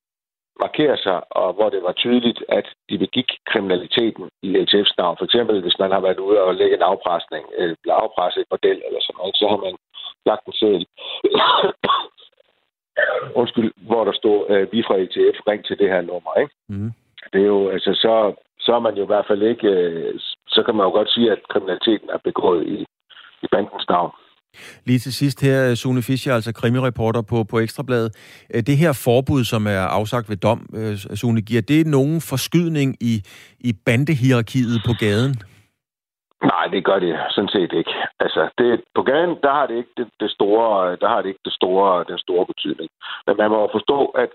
markere sig, og hvor det var tydeligt, at de begik kriminaliteten i LTF's navn. For eksempel, hvis man har været ude og lægge en afpresning, øh, eller afpresse et model eller sådan noget, så har man lagt en seddel. Undskyld, hvor der stod, øh, vi fra LTF, ring til det her nummer, ikke? Mm. Det er jo, altså, så, så er man jo i hvert fald ikke, øh, så kan man jo godt sige, at kriminaliteten er begået i, i bandens navn. Lige til sidst her, Sune Fischer, altså krimireporter på, på Ekstrabladet. Øh, det her forbud, som er afsagt ved dom, øh, Sune, giver det nogen forskydning i, i bandehierarkiet på gaden? Nej, det gør det sådan set ikke. Altså, det, på gaden, der har det ikke det, det store, der har det ikke det store, den store betydning. Men man må forstå, at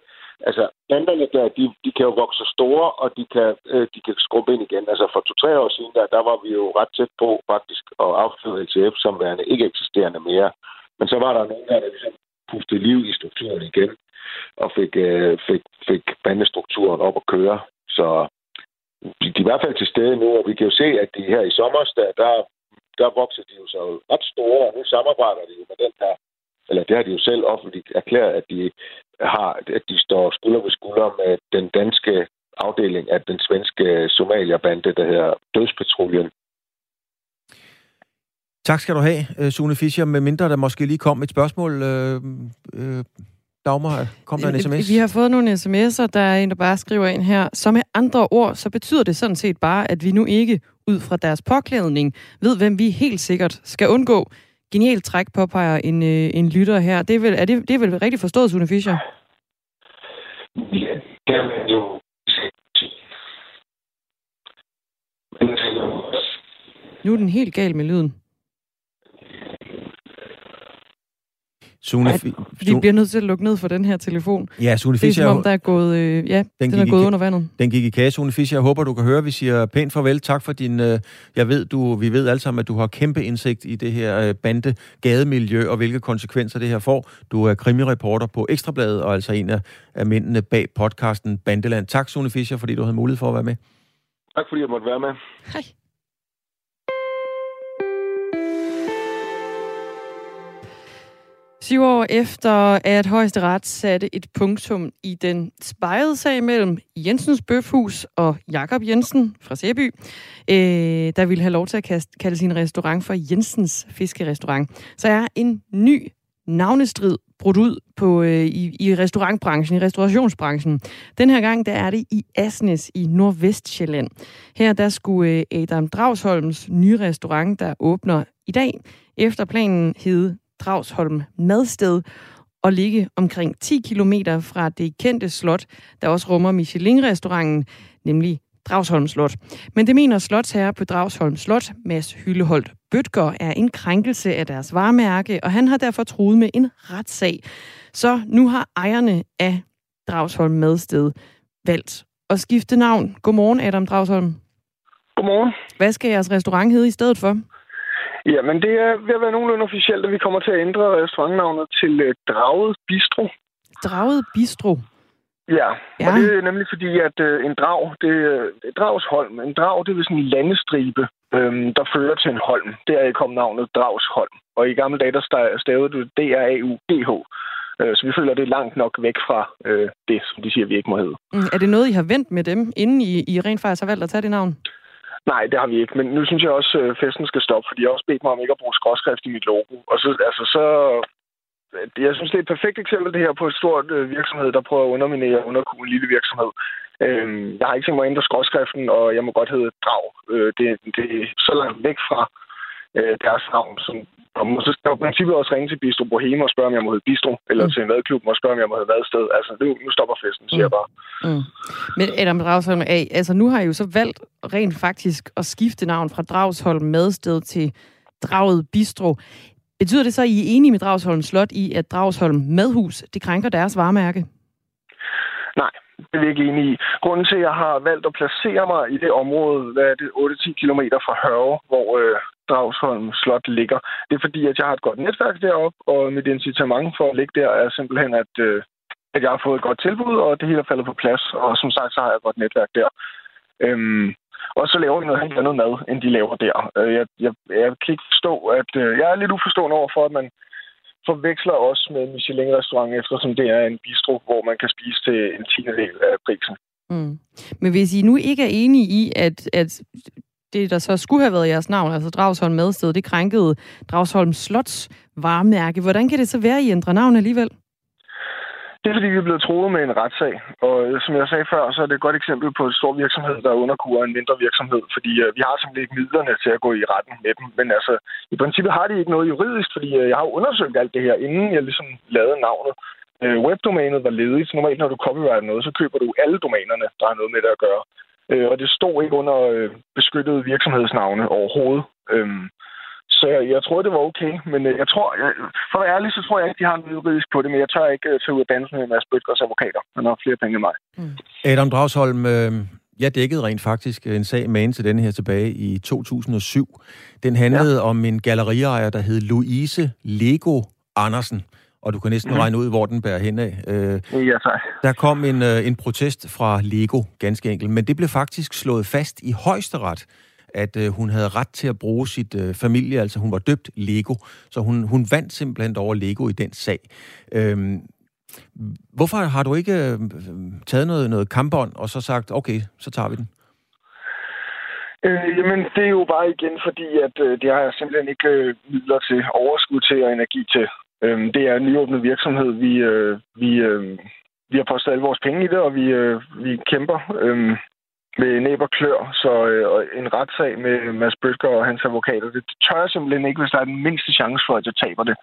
altså, banderne der, de, de kan jo vokse store, og de kan, øh, de kan skrubbe ind igen. Altså, for to-tre år siden, der, der var vi jo ret tæt på faktisk at afføre LTF som værende ikke eksisterende mere. Men så var der nogen der, der ligesom pustede liv i strukturen igen, og fik, øh, fik, fik bandestrukturen op at køre. Så de, de er i hvert fald til stede nu, og vi kan jo se, at de her i sommer, der, der, der vokser de jo så ret store, og nu samarbejder de jo med den her eller det har de jo selv offentligt erklæret, at de har, at de står skulder ved skulder med den danske afdeling af den svenske Somalia-bande, der hedder Dødspatruljen. Tak skal du have, øh, Sune Fischer. Med mindre der måske lige kom et spørgsmål. Øh, øh, Dagmar, kom der en sms? Vi har fået nogle sms'er, der er en, der bare skriver ind her. Så med andre ord, så betyder det sådan set bare, at vi nu ikke, ud fra deres påklædning, ved, hvem vi helt sikkert skal undgå. Genialt træk, påpeger en, øh, en lytter her. Det er, vel, er, det, det er vel rigtig forstået, Sune Fischer? Ja, jo Nu er den helt gal med lyden. Sune, Ej, vi bliver nødt til at lukke ned for den her telefon. Ja, Sune Fischer... Det er som om, der er gået, øh, ja, den, den er gået under vandet. Den gik i kage, Sune Fischer. Jeg håber, du kan høre, vi siger pænt farvel. Tak for din... Øh, jeg ved, du, vi ved alle sammen, at du har kæmpe indsigt i det her øh, bande gademiljø og hvilke konsekvenser det her får. Du er krimireporter på Ekstrabladet og altså en af, af mændene bag podcasten Bandeland. Tak, Sune Fischer, fordi du havde mulighed for at være med. Tak, fordi jeg måtte være med. Hej. Syv år efter, at højesteret satte et punktum i den spejede sag mellem Jensens Bøfhus og Jakob Jensen fra Sæby, øh, der ville have lov til at kalde sin restaurant for Jensens Fiskerestaurant, så er en ny navnestrid brudt ud på, øh, i, i restaurantbranchen, i restaurationsbranchen. Den her gang, der er det i Asnes i Nordvestjylland. Her der skulle øh, Adam Dragsholms nye restaurant, der åbner i dag, efter planen hed Dragsholm Madsted og ligge omkring 10 km fra det kendte slot, der også rummer Michelin-restauranten, nemlig Dragsholm Slot. Men det mener slotsherre på Dragsholm Slot, Mads Hylleholdt Bøtger, er en krænkelse af deres varemærke, og han har derfor truet med en retssag. Så nu har ejerne af Dragsholm Madsted valgt at skifte navn. Godmorgen, Adam Dragsholm. Godmorgen. Hvad skal jeres restaurant hedde i stedet for? Ja, men det er ved at være nogenlunde officielt, at vi kommer til at ændre restaurantnavnet til uh, Draget Bistro. Draget Bistro? Ja, ja, og det er nemlig fordi, at uh, en drag, det er Dragsholm. En drag, det er sådan en landestribe, øhm, der fører til en holm. Der er kommet navnet Dragsholm. Og i gamle dage, der stavede du D-R-A-U-G-H. Uh, så vi føler, det er langt nok væk fra uh, det, som de siger, vi ikke må hedde. Mm, er det noget, I har vendt med dem, inden I, I rent faktisk har valgt at tage det navn? Nej, det har vi ikke. Men nu synes jeg også, at festen skal stoppe, fordi jeg har også bedt mig om ikke at bruge skråskrift i mit logo. Og så, altså, så... Øh, jeg synes, det er et perfekt eksempel, det her, på et stort øh, virksomhed, der prøver at underminere underkue en lille virksomhed. Øhm, jeg har ikke tænkt mig at ændre skråskriften, og jeg må godt hedde Drag. Øh, det, det er så langt væk fra øh, deres navn, som og så skal jeg i princippet også ringe til Bistro Boheme og spørge, om jeg må hedde Bistro, eller mm. til en madklub og spørge, om jeg må hedde Vadsted. Altså, nu, nu stopper festen, siger mm. jeg bare. Mm. Men Adam Dragsholm, altså nu har I jo så valgt rent faktisk at skifte navn fra Dragsholm Madsted til Draget Bistro. Betyder det så, at I er enige med Dragsholm Slot i, at Dragsholm Madhus, det krænker deres varemærke? Nej, det er vi ikke enige i. Grunden til, at jeg har valgt at placere mig i det område, hvad er det, 8-10 km fra Hørve, hvor øh, Dragsholm Slot ligger. Det er fordi, at jeg har et godt netværk deroppe, og mit incitament for at ligge der er simpelthen, at, øh, at jeg har fået et godt tilbud, og det hele er faldet på plads. Og som sagt, så har jeg et godt netværk der. Øhm, og så laver de noget helt andet mad, end de laver der. Øh, jeg, jeg, jeg kan ikke forstå, at... Øh, jeg er lidt uforstående over for, at man forveksler os med en Michelin-restaurant, eftersom det er en bistro, hvor man kan spise til en tiende del af prisen. Mm. Men hvis I nu ikke er enige i, at, at det, der så skulle have været jeres navn, altså Dragsholm Madsted, det krænkede Dragsholm Slots varemærke. Hvordan kan det så være, at I ændrer navn alligevel? Det er, fordi vi er blevet troet med en retssag. Og øh, som jeg sagde før, så er det et godt eksempel på en stor virksomhed, der underkurer en mindre virksomhed. Fordi øh, vi har simpelthen ikke midlerne til at gå i retten med dem. Men altså, i princippet har de ikke noget juridisk, fordi øh, jeg har undersøgt alt det her, inden jeg ligesom lavede navnet. Øh, webdomænet var ledigt, så normalt når du copyrighter noget, så køber du alle domænerne, der har noget med det at gøre. Uh, og det stod ikke under uh, beskyttede virksomhedsnavne overhovedet. Uh, så jeg, jeg tror, det var okay. Men øh, jeg tror, jeg, for at være ærlig, så tror jeg ikke, de har noget juridisk på det. Men jeg tør ikke uh, tage ud af dansen med Mads Bøtgers advokater. Han har flere penge end mig. Mm. Adam Dragsholm, øh, jeg dækkede rent faktisk en sag med til denne her tilbage i 2007. Den handlede ja. om en galleriejer, der hed Louise Lego Andersen og du kan næsten mm-hmm. regne ud, hvor den bærer hen af. Øh, ja, tak. Der kom en, øh, en protest fra Lego, ganske enkelt, men det blev faktisk slået fast i højesteret, at øh, hun havde ret til at bruge sit øh, familie, altså hun var døbt Lego, så hun, hun vandt simpelthen over Lego i den sag. Øhm, hvorfor har du ikke øh, taget noget, noget kampbånd og så sagt, okay, så tager vi den? Øh, jamen, det er jo bare igen fordi, at øh, det har jeg simpelthen ikke øh, midler til, overskud til og energi til. Øh, det er en nyåbnet virksomhed. Vi, øh, vi, øh, vi har postet alle vores penge i det, og vi, øh, vi kæmper. Øh, med næb og klør, så øh, en retssag med Mads Bøtger og hans advokater, det tør jeg simpelthen ikke, hvis der er den mindste chance for, at jeg taber det.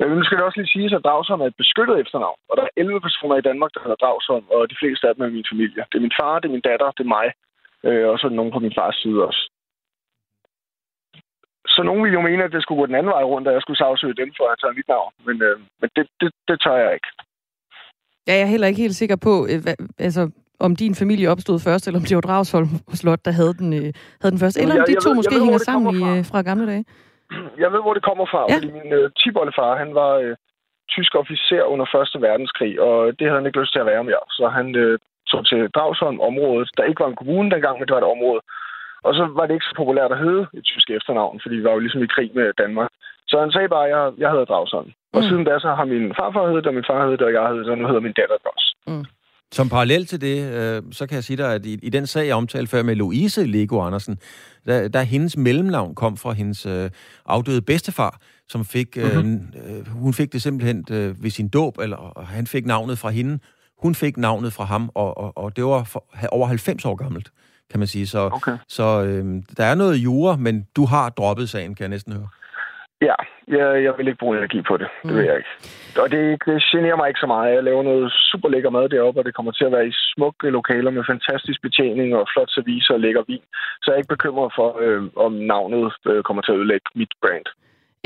Øh, nu skal det også lige sige, at Dragsholm er et beskyttet efternavn, og der er 11 personer i Danmark, der hedder Dragsholm, og de fleste af dem er min familie. Det er min far, det er min datter, det er mig, øh, og så er der nogen på min fars side også. Så nogen ville jo mene, at det skulle gå den anden vej rundt, at jeg skulle sagsøge dem for at taget mit navn, men, øh, men det, det, det tør jeg ikke. Ja, jeg er heller ikke helt sikker på, øh, hvad, altså, om din familie opstod først, eller om det var Dragsholm Slot, der havde den, øh, havde den først. Eller om de to ved, måske ved, hænger sammen i, øh, fra gamle dage. Jeg ved, hvor det kommer fra, ja. fordi min øh, tiboldefar, han var øh, tysk officer under Første Verdenskrig, og det havde han ikke lyst til at være mere. Så han øh, tog til Dragsholm området, der ikke var en kommune dengang, men det var et område. Og så var det ikke så populært at hedde et tysk efternavn, fordi vi var jo ligesom i krig med Danmark. Så han sagde bare, at jeg, jeg hedder Dragsholm. Og mm. siden da, så har min farfar heddet det, og min far heddet det, og jeg hedder det, og nu hedder min datter det også. Mm. Som parallel til det, øh, så kan jeg sige dig, at i, i den sag, jeg omtalte før med Louise Lego Andersen, der, der hendes mellemnavn kom fra hendes øh, afdøde bedstefar, som fik, mm-hmm. øh, hun fik det simpelthen øh, ved sin dåb, eller han fik navnet fra hende. Hun fik navnet fra ham, og, og, og det var for, over 90 år gammelt, kan man sige. Så, okay. så øh, der er noget jura, men du har droppet sagen, kan jeg næsten høre. Ja, jeg, jeg vil ikke bruge energi på det. Det mm. vil jeg ikke. Og det, det generer mig ikke så meget. Jeg laver noget super lækker mad deroppe, og det kommer til at være i smukke lokaler med fantastisk betjening og flot service og lækker vin. Så jeg er ikke bekymret for, øh, om navnet øh, kommer til at ødelægge mit brand.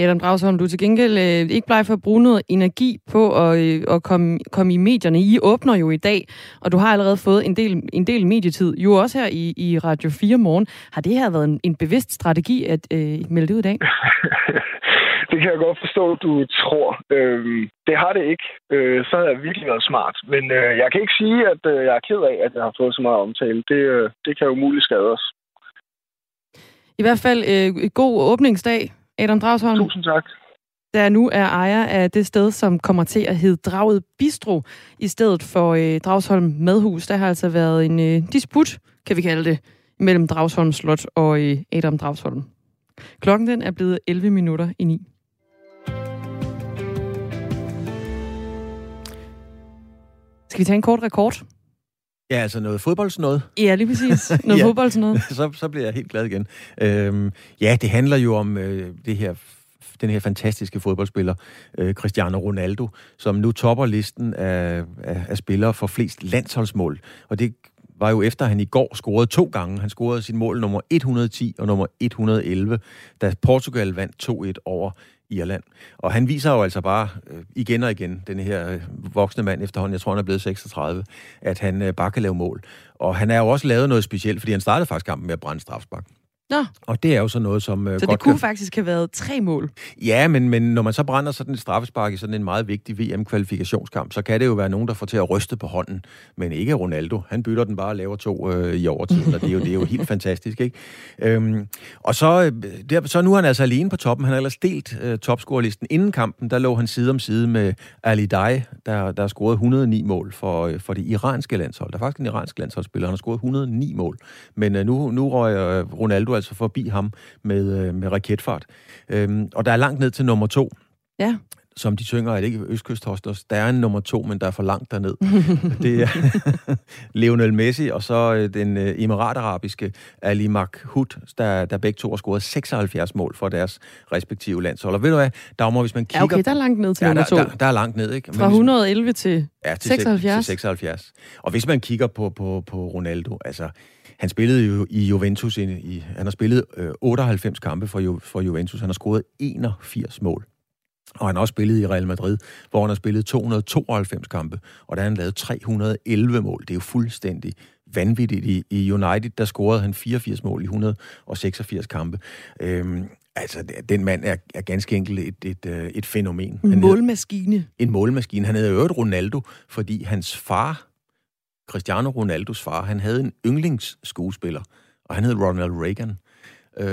Adam Dragsholm, du til gengæld øh, ikke bleg for at bruge noget energi på at, øh, at komme, komme i medierne. I åbner jo i dag, og du har allerede fået en del, en del medietid, jo også her i, i Radio 4 morgen. Har det her været en, en bevidst strategi at øh, melde ud i dag? det kan jeg godt forstå, du tror. Øh, det har det ikke. Øh, så har jeg virkelig været smart. Men øh, jeg kan ikke sige, at øh, jeg er ked af, at jeg har fået så meget omtale. Det, øh, det kan jo muligt skade os. I hvert fald øh, god åbningsdag Adam Dragsholm. Tusind tak. Der nu er ejer af det sted, som kommer til at hedde Draget Bistro, i stedet for øh, Dragsholm Madhus. Der har altså været en øh, disput, kan vi kalde det, mellem Dragsholm Slot og øh, Adam Dragsholm. Klokken den er blevet 11 minutter i 9. Skal vi tage en kort rekord? Ja, altså noget fodboldsnød. Ja, lige præcis. Noget ja, fodboldsnød. Så, så bliver jeg helt glad igen. Øhm, ja, det handler jo om øh, det her den her fantastiske fodboldspiller, øh, Cristiano Ronaldo, som nu topper listen af, af, af spillere for flest landsholdsmål. Og det var jo efter, at han i går scorede to gange. Han scorede sin mål nummer 110 og nummer 111, da Portugal vandt 2-1 over Irland. Og han viser jo altså bare øh, igen og igen, den her øh, voksne mand efterhånden, jeg tror han er blevet 36, at han øh, bare kan lave mål. Og han er jo også lavet noget specielt, fordi han startede faktisk kampen med at brænde strafspark. Nå. Og det er jo så noget, som uh, Så godt det kunne kan... faktisk have været tre mål. Ja, men, men når man så brænder sådan et straffespark i sådan en meget vigtig VM-kvalifikationskamp, så kan det jo være nogen, der får til at ryste på hånden, men ikke Ronaldo. Han bytter den bare og laver to øh, i overtiden, og det er, jo, det er jo helt fantastisk, ikke? Øhm, og så, øh, der, så nu er han altså alene på toppen. Han har ellers delt øh, topscorerlisten. Inden kampen, der lå han side om side med Ali Dai, der, der har scoret 109 mål for, øh, for det iranske landshold. Der er faktisk en iransk landsholdsspiller, han har scoret 109 mål. Men øh, nu, nu røg øh, Ronaldo altså forbi ham med, øh, med raketfart. Øhm, og der er langt ned til nummer to. Ja. Som de synger, er det ikke Østkysthosters? Der er en nummer to, men der er for langt derned. det er Lionel Messi, og så øh, den øh, emiratarabiske Ali Makhut, der, der begge to har scoret 76 mål for deres respektive landshold. Og ved du hvad, Dagmar, hvis man kigger... Ja, okay, der er langt ned til ja, nummer der, to. der, der er langt ned, ikke? Fra 111 til, ja, til 76. Til 76. Og hvis man kigger på, på, på Ronaldo, altså... Han spillede jo i Juventus, i, i, han har spillet øh, 98 kampe for, Ju, for Juventus. Han har scoret 81 mål. Og han har også spillet i Real Madrid, hvor han har spillet 292 kampe, og der har han lavet 311 mål. Det er jo fuldstændig vanvittigt. I, i United, der scorede han 84 mål i 186 kampe. Øhm, altså, den mand er, er ganske enkelt et, et, et, et fænomen. En målmaskine. En målmaskine. Han hedder jo Ronaldo, fordi hans far, Cristiano Ronaldos far, han havde en yndlingsskuespiller, og han hed Ronald Reagan. Øh,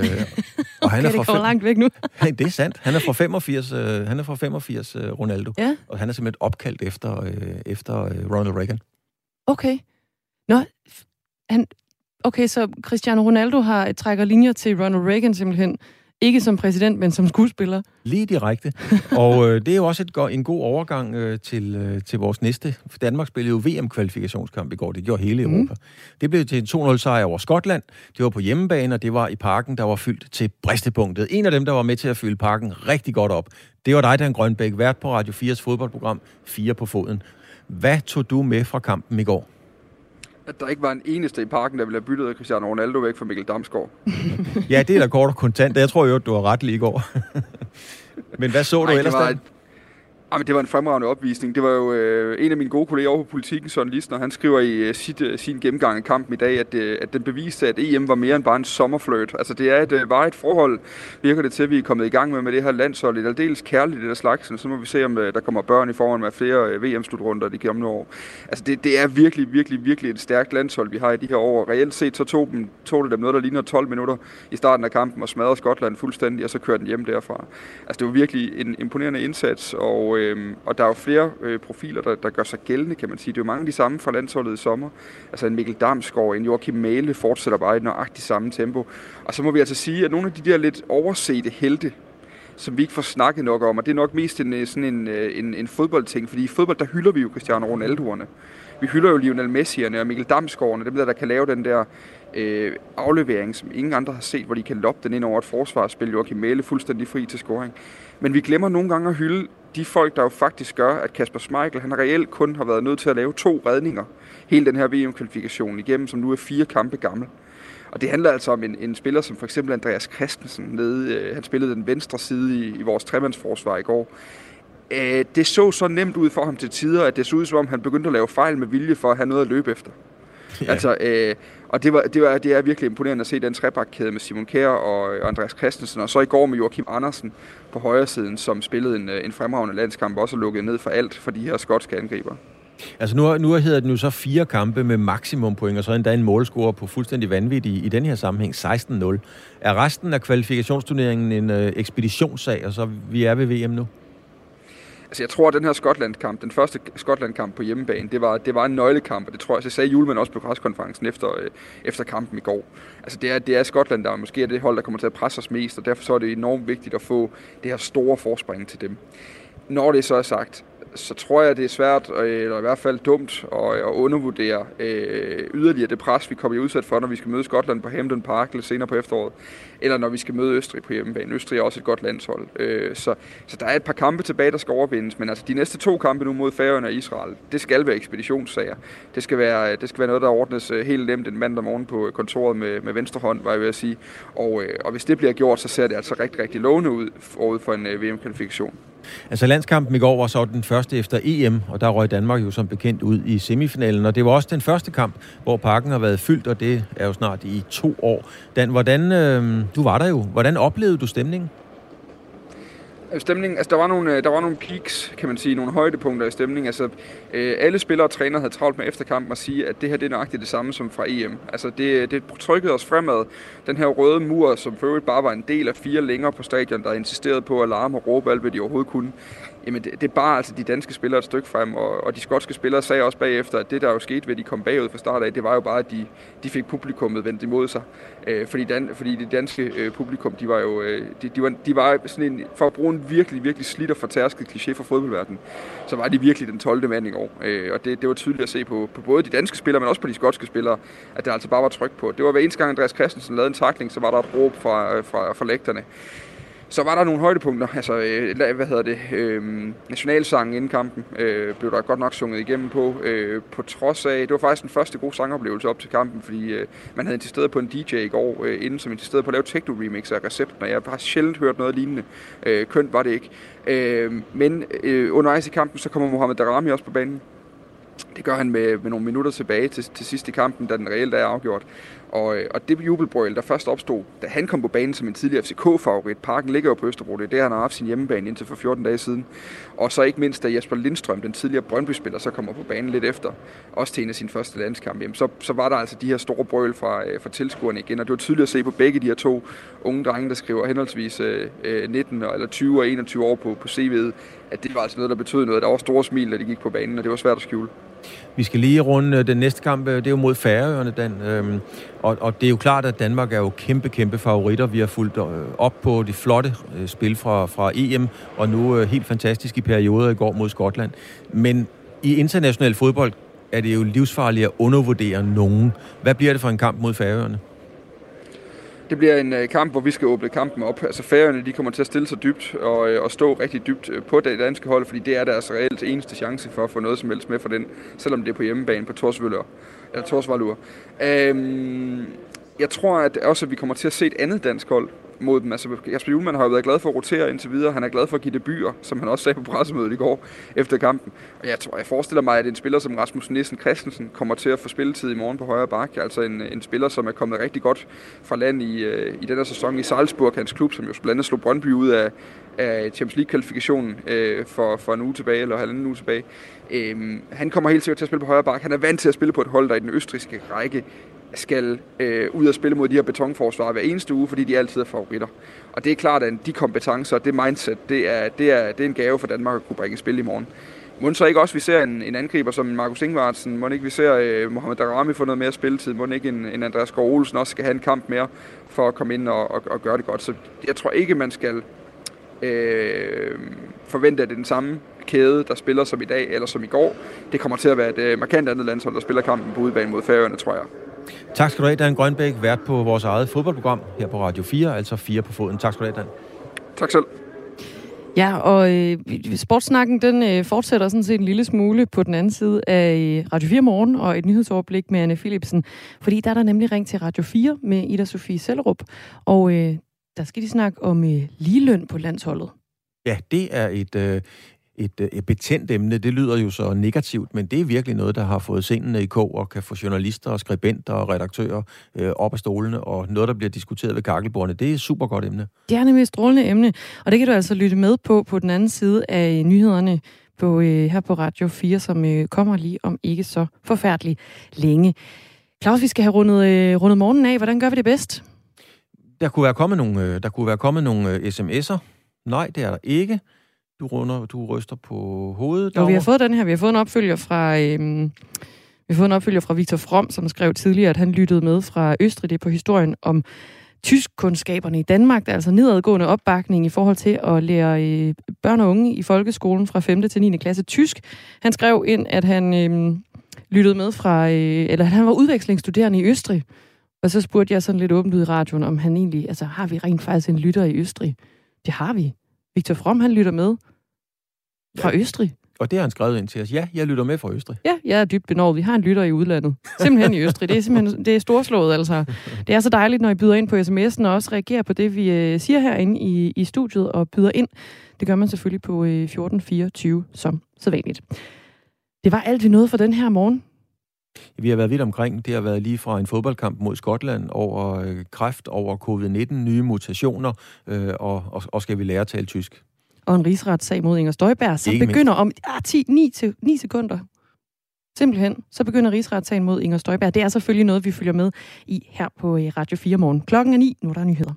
og han okay, er fra det kommer langt væk nu. hey, det er sandt. Han er fra 85, øh, han er fra 85 øh, Ronaldo. Ja. Og han er simpelthen opkaldt efter, øh, efter øh, Ronald Reagan. Okay. Nå, han, okay, så Cristiano Ronaldo har trækker linjer til Ronald Reagan simpelthen. Ikke som præsident, men som skuespiller. Lige direkte. Og øh, det er jo også et, en god overgang øh, til, øh, til vores næste. For Danmark spillede jo VM-kvalifikationskamp i går. Det gjorde hele Europa. Mm. Det blev til en 2-0-sejr over Skotland. Det var på hjemmebane, og det var i parken, der var fyldt til bristepunktet. En af dem, der var med til at fylde parken rigtig godt op, det var dig, Dan Grønbæk, vært på Radio 4's fodboldprogram, Fire på foden. Hvad tog du med fra kampen i går? At der ikke var en eneste i parken, der ville have byttet Cristiano Ronaldo væk fra Mikkel Damsgaard. ja, det er da kort og kontant. Jeg tror jo, du har ret lige i går. Men hvad så du Ej, ellers var, Ah, Jamen, det var en fremragende opvisning. Det var jo øh, en af mine gode kolleger over på Politikken, Søren Lissner, han skriver i øh, sit, øh, sin gennemgang af kampen i dag, at, øh, at den beviste, at EM var mere end bare en sommerfløjt. Altså, det er et øh, varigt forhold, virker det til, at vi er kommet i gang med med det her landshold. Det er aldeles kærligt, det der slags. Så må vi se, om øh, der kommer børn i foran med flere øh, VM-slutrunder de kommende år. Altså, det, det er virkelig, virkelig, virkelig et stærkt landshold, vi har i de her år. Reelt set, så tog, dem, tog det dem noget, der ligner 12 minutter i starten af kampen og smadrede Skotland fuldstændig, og så kørte den hjem derfra. Altså, det var virkelig en imponerende indsats, og, øh, og der er jo flere øh, profiler, der, der gør sig gældende, kan man sige. Det er jo mange af de samme fra landsholdet i sommer. Altså en Mikkel Damsgaard, en Joachim Mæle fortsætter bare i nøjagtigt samme tempo. Og så må vi altså sige, at nogle af de der lidt oversete helte, som vi ikke får snakket nok om, og det er nok mest en, øh, sådan en, øh, en, en fodboldting, fordi i fodbold, der hylder vi jo Cristiano Ronaldo'erne. Vi hylder jo Lionel Messi'erne og Mikkel Damsgaard'erne, dem der, der kan lave den der øh, aflevering, som ingen andre har set, hvor de kan loppe den ind over et forsvarsspil, Joachim Mæle fuldstændig fri til scoring. Men vi glemmer nogle gange at hylde de folk, der jo faktisk gør, at Kasper Schmeichel, han reelt kun har været nødt til at lave to redninger hele den her VM-kvalifikation igennem, som nu er fire kampe gammel. Og det handler altså om en, en spiller som for eksempel Andreas Christensen, nede, øh, han spillede den venstre side i, i vores tremandsforsvar i går. Øh, det så så nemt ud for ham til tider, at det så ud som om, han begyndte at lave fejl med vilje for at have noget at løbe efter. Ja. Altså, øh, og det, var, det, var, det er virkelig imponerende at se den trebakkæde med Simon Kjær og, øh, Andreas Christensen, og så i går med Joachim Andersen på højre siden, som spillede en, øh, en fremragende landskamp, også lukket ned for alt for de her skotske angriber. Altså nu, nu hedder det nu så fire kampe med maksimum point, og så endda en målscore på fuldstændig vanvittig i, i den her sammenhæng, 16-0. Er resten af kvalifikationsturneringen en øh, ekspeditionssag, og så vi er ved VM nu? Altså, jeg tror, at den her Skotland-kamp, den første Skotland-kamp på hjemmebane, det var, det var en nøglekamp, og det tror jeg, så sagde Julemand også på pressekonferencen efter, øh, efter kampen i går. Altså, det er, det er Skotland, der måske er det hold, der kommer til at presse os mest, og derfor så er det enormt vigtigt at få det her store forspring til dem. Når det så er sagt, så tror jeg, det er svært, øh, eller i hvert fald dumt, at, at undervurdere øh, yderligere det pres, vi kommer udsat for, når vi skal møde Skotland på Hampden Park eller senere på efteråret, eller når vi skal møde Østrig på hjemmebane. Østrig er også et godt landshold. Øh, så, så der er et par kampe tilbage, der skal overvindes, men altså de næste to kampe nu mod Færøerne og Israel, det skal være ekspeditionssager. Det skal være, øh, det skal være noget, der ordnes øh, helt nemt en mandag morgen på kontoret med, med venstre hånd, var jeg ved at sige. Og, øh, og hvis det bliver gjort, så ser det altså rigtig, rigtig lovende ud forud for en øh, VM-kvalifikation. Altså landskampen i går var så den første efter EM, og der røg Danmark jo som bekendt ud i semifinalen, og det var også den første kamp, hvor parken har været fyldt, og det er jo snart i to år. Dan, hvordan, øh, du var der jo, hvordan oplevede du stemningen? Øh, stemningen, altså der var, nogle, øh, der var nogle peaks, kan man sige, nogle højdepunkter i stemningen. Altså, øh, alle spillere og trænere havde travlt med efterkampen at sige, at det her det er nøjagtigt det samme som fra EM. Altså, det, det trykkede os fremad. Den her røde mur, som for øvrigt bare var en del af fire længere på stadion, der insisterede på at larme og råbe alt, hvad de overhovedet kunne jamen det, det er bare altså de danske spillere et stykke frem, og, og de skotske spillere sagde også bagefter, at det der jo skete ved, at de kom bagud fra start af, det var jo bare, at de, de fik publikummet vendt imod sig. Øh, fordi, dan, fordi det danske øh, publikum, de var jo øh, de, de, var, de var sådan en, for at bruge en virkelig, virkelig slidt og fortærsket kliché fra fodboldverdenen, så var de virkelig den 12. mand i år. Øh, og det, det var tydeligt at se på, på både de danske spillere, men også på de skotske spillere, at der altså bare var tryk på. Det var hver eneste gang Andreas Christensen lavede en takling, så var der et råb fra, øh, fra, fra lægterne. Så var der nogle højdepunkter, altså, øh, hvad hedder det, øh, nationalsangen inden kampen øh, blev der godt nok sunget igennem på, øh, på trods af, det var faktisk den første gode sangoplevelse op til kampen, fordi øh, man havde insisteret på en DJ i går, øh, inden som insisterede på at lave techno-remix af recepten, og jeg har sjældent hørt noget lignende. Øh, kønt var det ikke. Øh, men øh, undervejs i kampen, så kommer Mohamed Darami også på banen. Det gør han med, med nogle minutter tilbage til, til sidst i kampen, da den reelt er afgjort. Og, øh, og det jubelbrøl, der først opstod, da han kom på banen som en tidligere FCK-favorit, parken ligger jo på Østerbro, det er der, han har haft sin hjemmebane indtil for 14 dage siden. Og så ikke mindst, da Jesper Lindstrøm, den tidligere Brøndby-spiller, så kommer på banen lidt efter, også til en af sine første landskampe, jamen, så, så var der altså de her store brøl fra, øh, fra tilskuerne igen, og det var tydeligt at se på begge de her to unge drenge, der skriver henholdsvis øh, øh 19 eller 20 og 21 år på, på CV'et, at det var altså noget, der betød noget. Der var store smil, da de gik på banen, og det var svært at skjule. Vi skal lige runde øh, den næste kamp, øh, det er jo mod Færøerne, Dan. Øhm, og, og det er jo klart, at Danmark er jo kæmpe, kæmpe favoritter. Vi har fulgt øh, op på de flotte spil fra, fra EM, og nu helt fantastisk i perioder i går mod Skotland. Men i international fodbold er det jo livsfarligt at undervurdere nogen. Hvad bliver det for en kamp mod Færøerne? Det bliver en øh, kamp, hvor vi skal åbne kampen op. Altså færgerne, de kommer til at stille sig dybt og, øh, og stå rigtig dybt øh, på det danske hold, fordi det er deres reelt eneste chance for at få noget som helst med for den, selvom det er på hjemmebane på Torsvøller, eller Torsvalur. Øhm, jeg tror at også, at vi kommer til at se et andet dansk hold mod dem. Altså, Jasper Juhlmann har jo været glad for at rotere indtil videre. Han er glad for at give debuter, som han også sagde på pressemødet i går efter kampen. Og jeg tror, jeg forestiller mig, at en spiller som Rasmus Nissen Christensen kommer til at få spilletid i morgen på højre bak. Altså en, en spiller, som er kommet rigtig godt fra land i, øh, i den her sæson i Salzburg, hans klub, som jo blandt andet slog Brøndby ud af, af Champions League-kvalifikationen øh, for, for en uge tilbage, eller halvanden uge tilbage. Øh, han kommer helt sikkert til at spille på højre bak. Han er vant til at spille på et hold, der i den østriske række skal øh, ud og spille mod de her betonforsvar hver eneste uge, fordi de altid er favoritter. Og det er klart, at de kompetencer, det mindset, det er, det er, det er en gave for Danmark at kunne bringe spil i morgen. Må så ikke også, vi ser en, en angriber som Markus Ingvartsen, må ikke vi ser øh, Mohamed Darami få noget mere spilletid, må ikke en, en Andreas Gård Olsen også skal have en kamp mere for at komme ind og, og, og gøre det godt. Så jeg tror ikke, man skal øh, forvente, at det er den samme kæde, der spiller som i dag eller som i går. Det kommer til at være et øh, markant andet landshold, der spiller kampen på udebane mod Færøerne, tror jeg. Tak skal du have, Dan Grønbæk, vært på vores eget fodboldprogram her på Radio 4, altså 4 på foden. Tak skal du have, Dan. Tak selv. Ja, og øh, sportsnakken den øh, fortsætter sådan set en lille smule på den anden side af øh, Radio 4 morgen og et nyhedsoverblik med Anne Philipsen, fordi der er der nemlig ring til Radio 4 med Ida Sofie Sellerup, og øh, der skal de snakke om øh, ligeløn på landsholdet. Ja, det er et, øh, et, øh, et betændt emne. Det lyder jo så negativt, men det er virkelig noget, der har fået scenene i kog og kan få journalister og skribenter og redaktører øh, op af stolene, og noget, der bliver diskuteret ved kakkelbordene. Det er et super godt emne. Det er nemlig et strålende emne, og det kan du altså lytte med på på den anden side af nyhederne på, øh, her på Radio 4, som øh, kommer lige om ikke så forfærdeligt længe. Claus, vi skal have rundet, øh, rundet morgenen af. Hvordan gør vi det bedst? Der kunne være kommet nogle, øh, der kunne være kommet nogle øh, sms'er. Nej, det er der ikke. Du, runder, du ryster på hovedet Jo, vi har fået den her. Vi har fået en opfølger fra... Øhm, vi har fået en opfølger fra Victor From, som skrev tidligere, at han lyttede med fra Østrig. Det er på historien om tyskkundskaberne i Danmark. Der er altså nedadgående opbakning i forhold til at lære øh, børn og unge i folkeskolen fra 5. til 9. klasse tysk. Han skrev ind, at han øh, lyttede med fra... Øh, eller at han var udvekslingsstuderende i Østrig. Og så spurgte jeg sådan lidt åbent ud i radioen, om han egentlig... Altså, har vi rent faktisk en lytter i Østrig? Det har vi. Victor From, han lytter med fra Østrig. Og det har han skrevet ind til os. Ja, jeg lytter med fra Østrig. Ja, jeg er dybt benovet. Vi har en lytter i udlandet. Simpelthen i Østrig. Det er simpelthen det er storslået, altså. Det er så dejligt, når I byder ind på sms'en og også reagerer på det, vi øh, siger herinde i, i studiet og byder ind. Det gør man selvfølgelig på øh, 1424 som sædvanligt. Det var alt, vi nåede for den her morgen. Vi har været vidt omkring. Det har været lige fra en fodboldkamp mod Skotland over øh, kræft, over covid-19, nye mutationer, øh, og, og, og skal vi lære at tale tysk. Og en rigsretssag mod Inger Støjberg, som begynder om ah, 10, 9, til, 9 sekunder. Simpelthen, så begynder rigsretssagen mod Inger Støjberg. Det er selvfølgelig noget, vi følger med i her på øh, Radio 4 morgen. Klokken er 9, nu er der nyheder.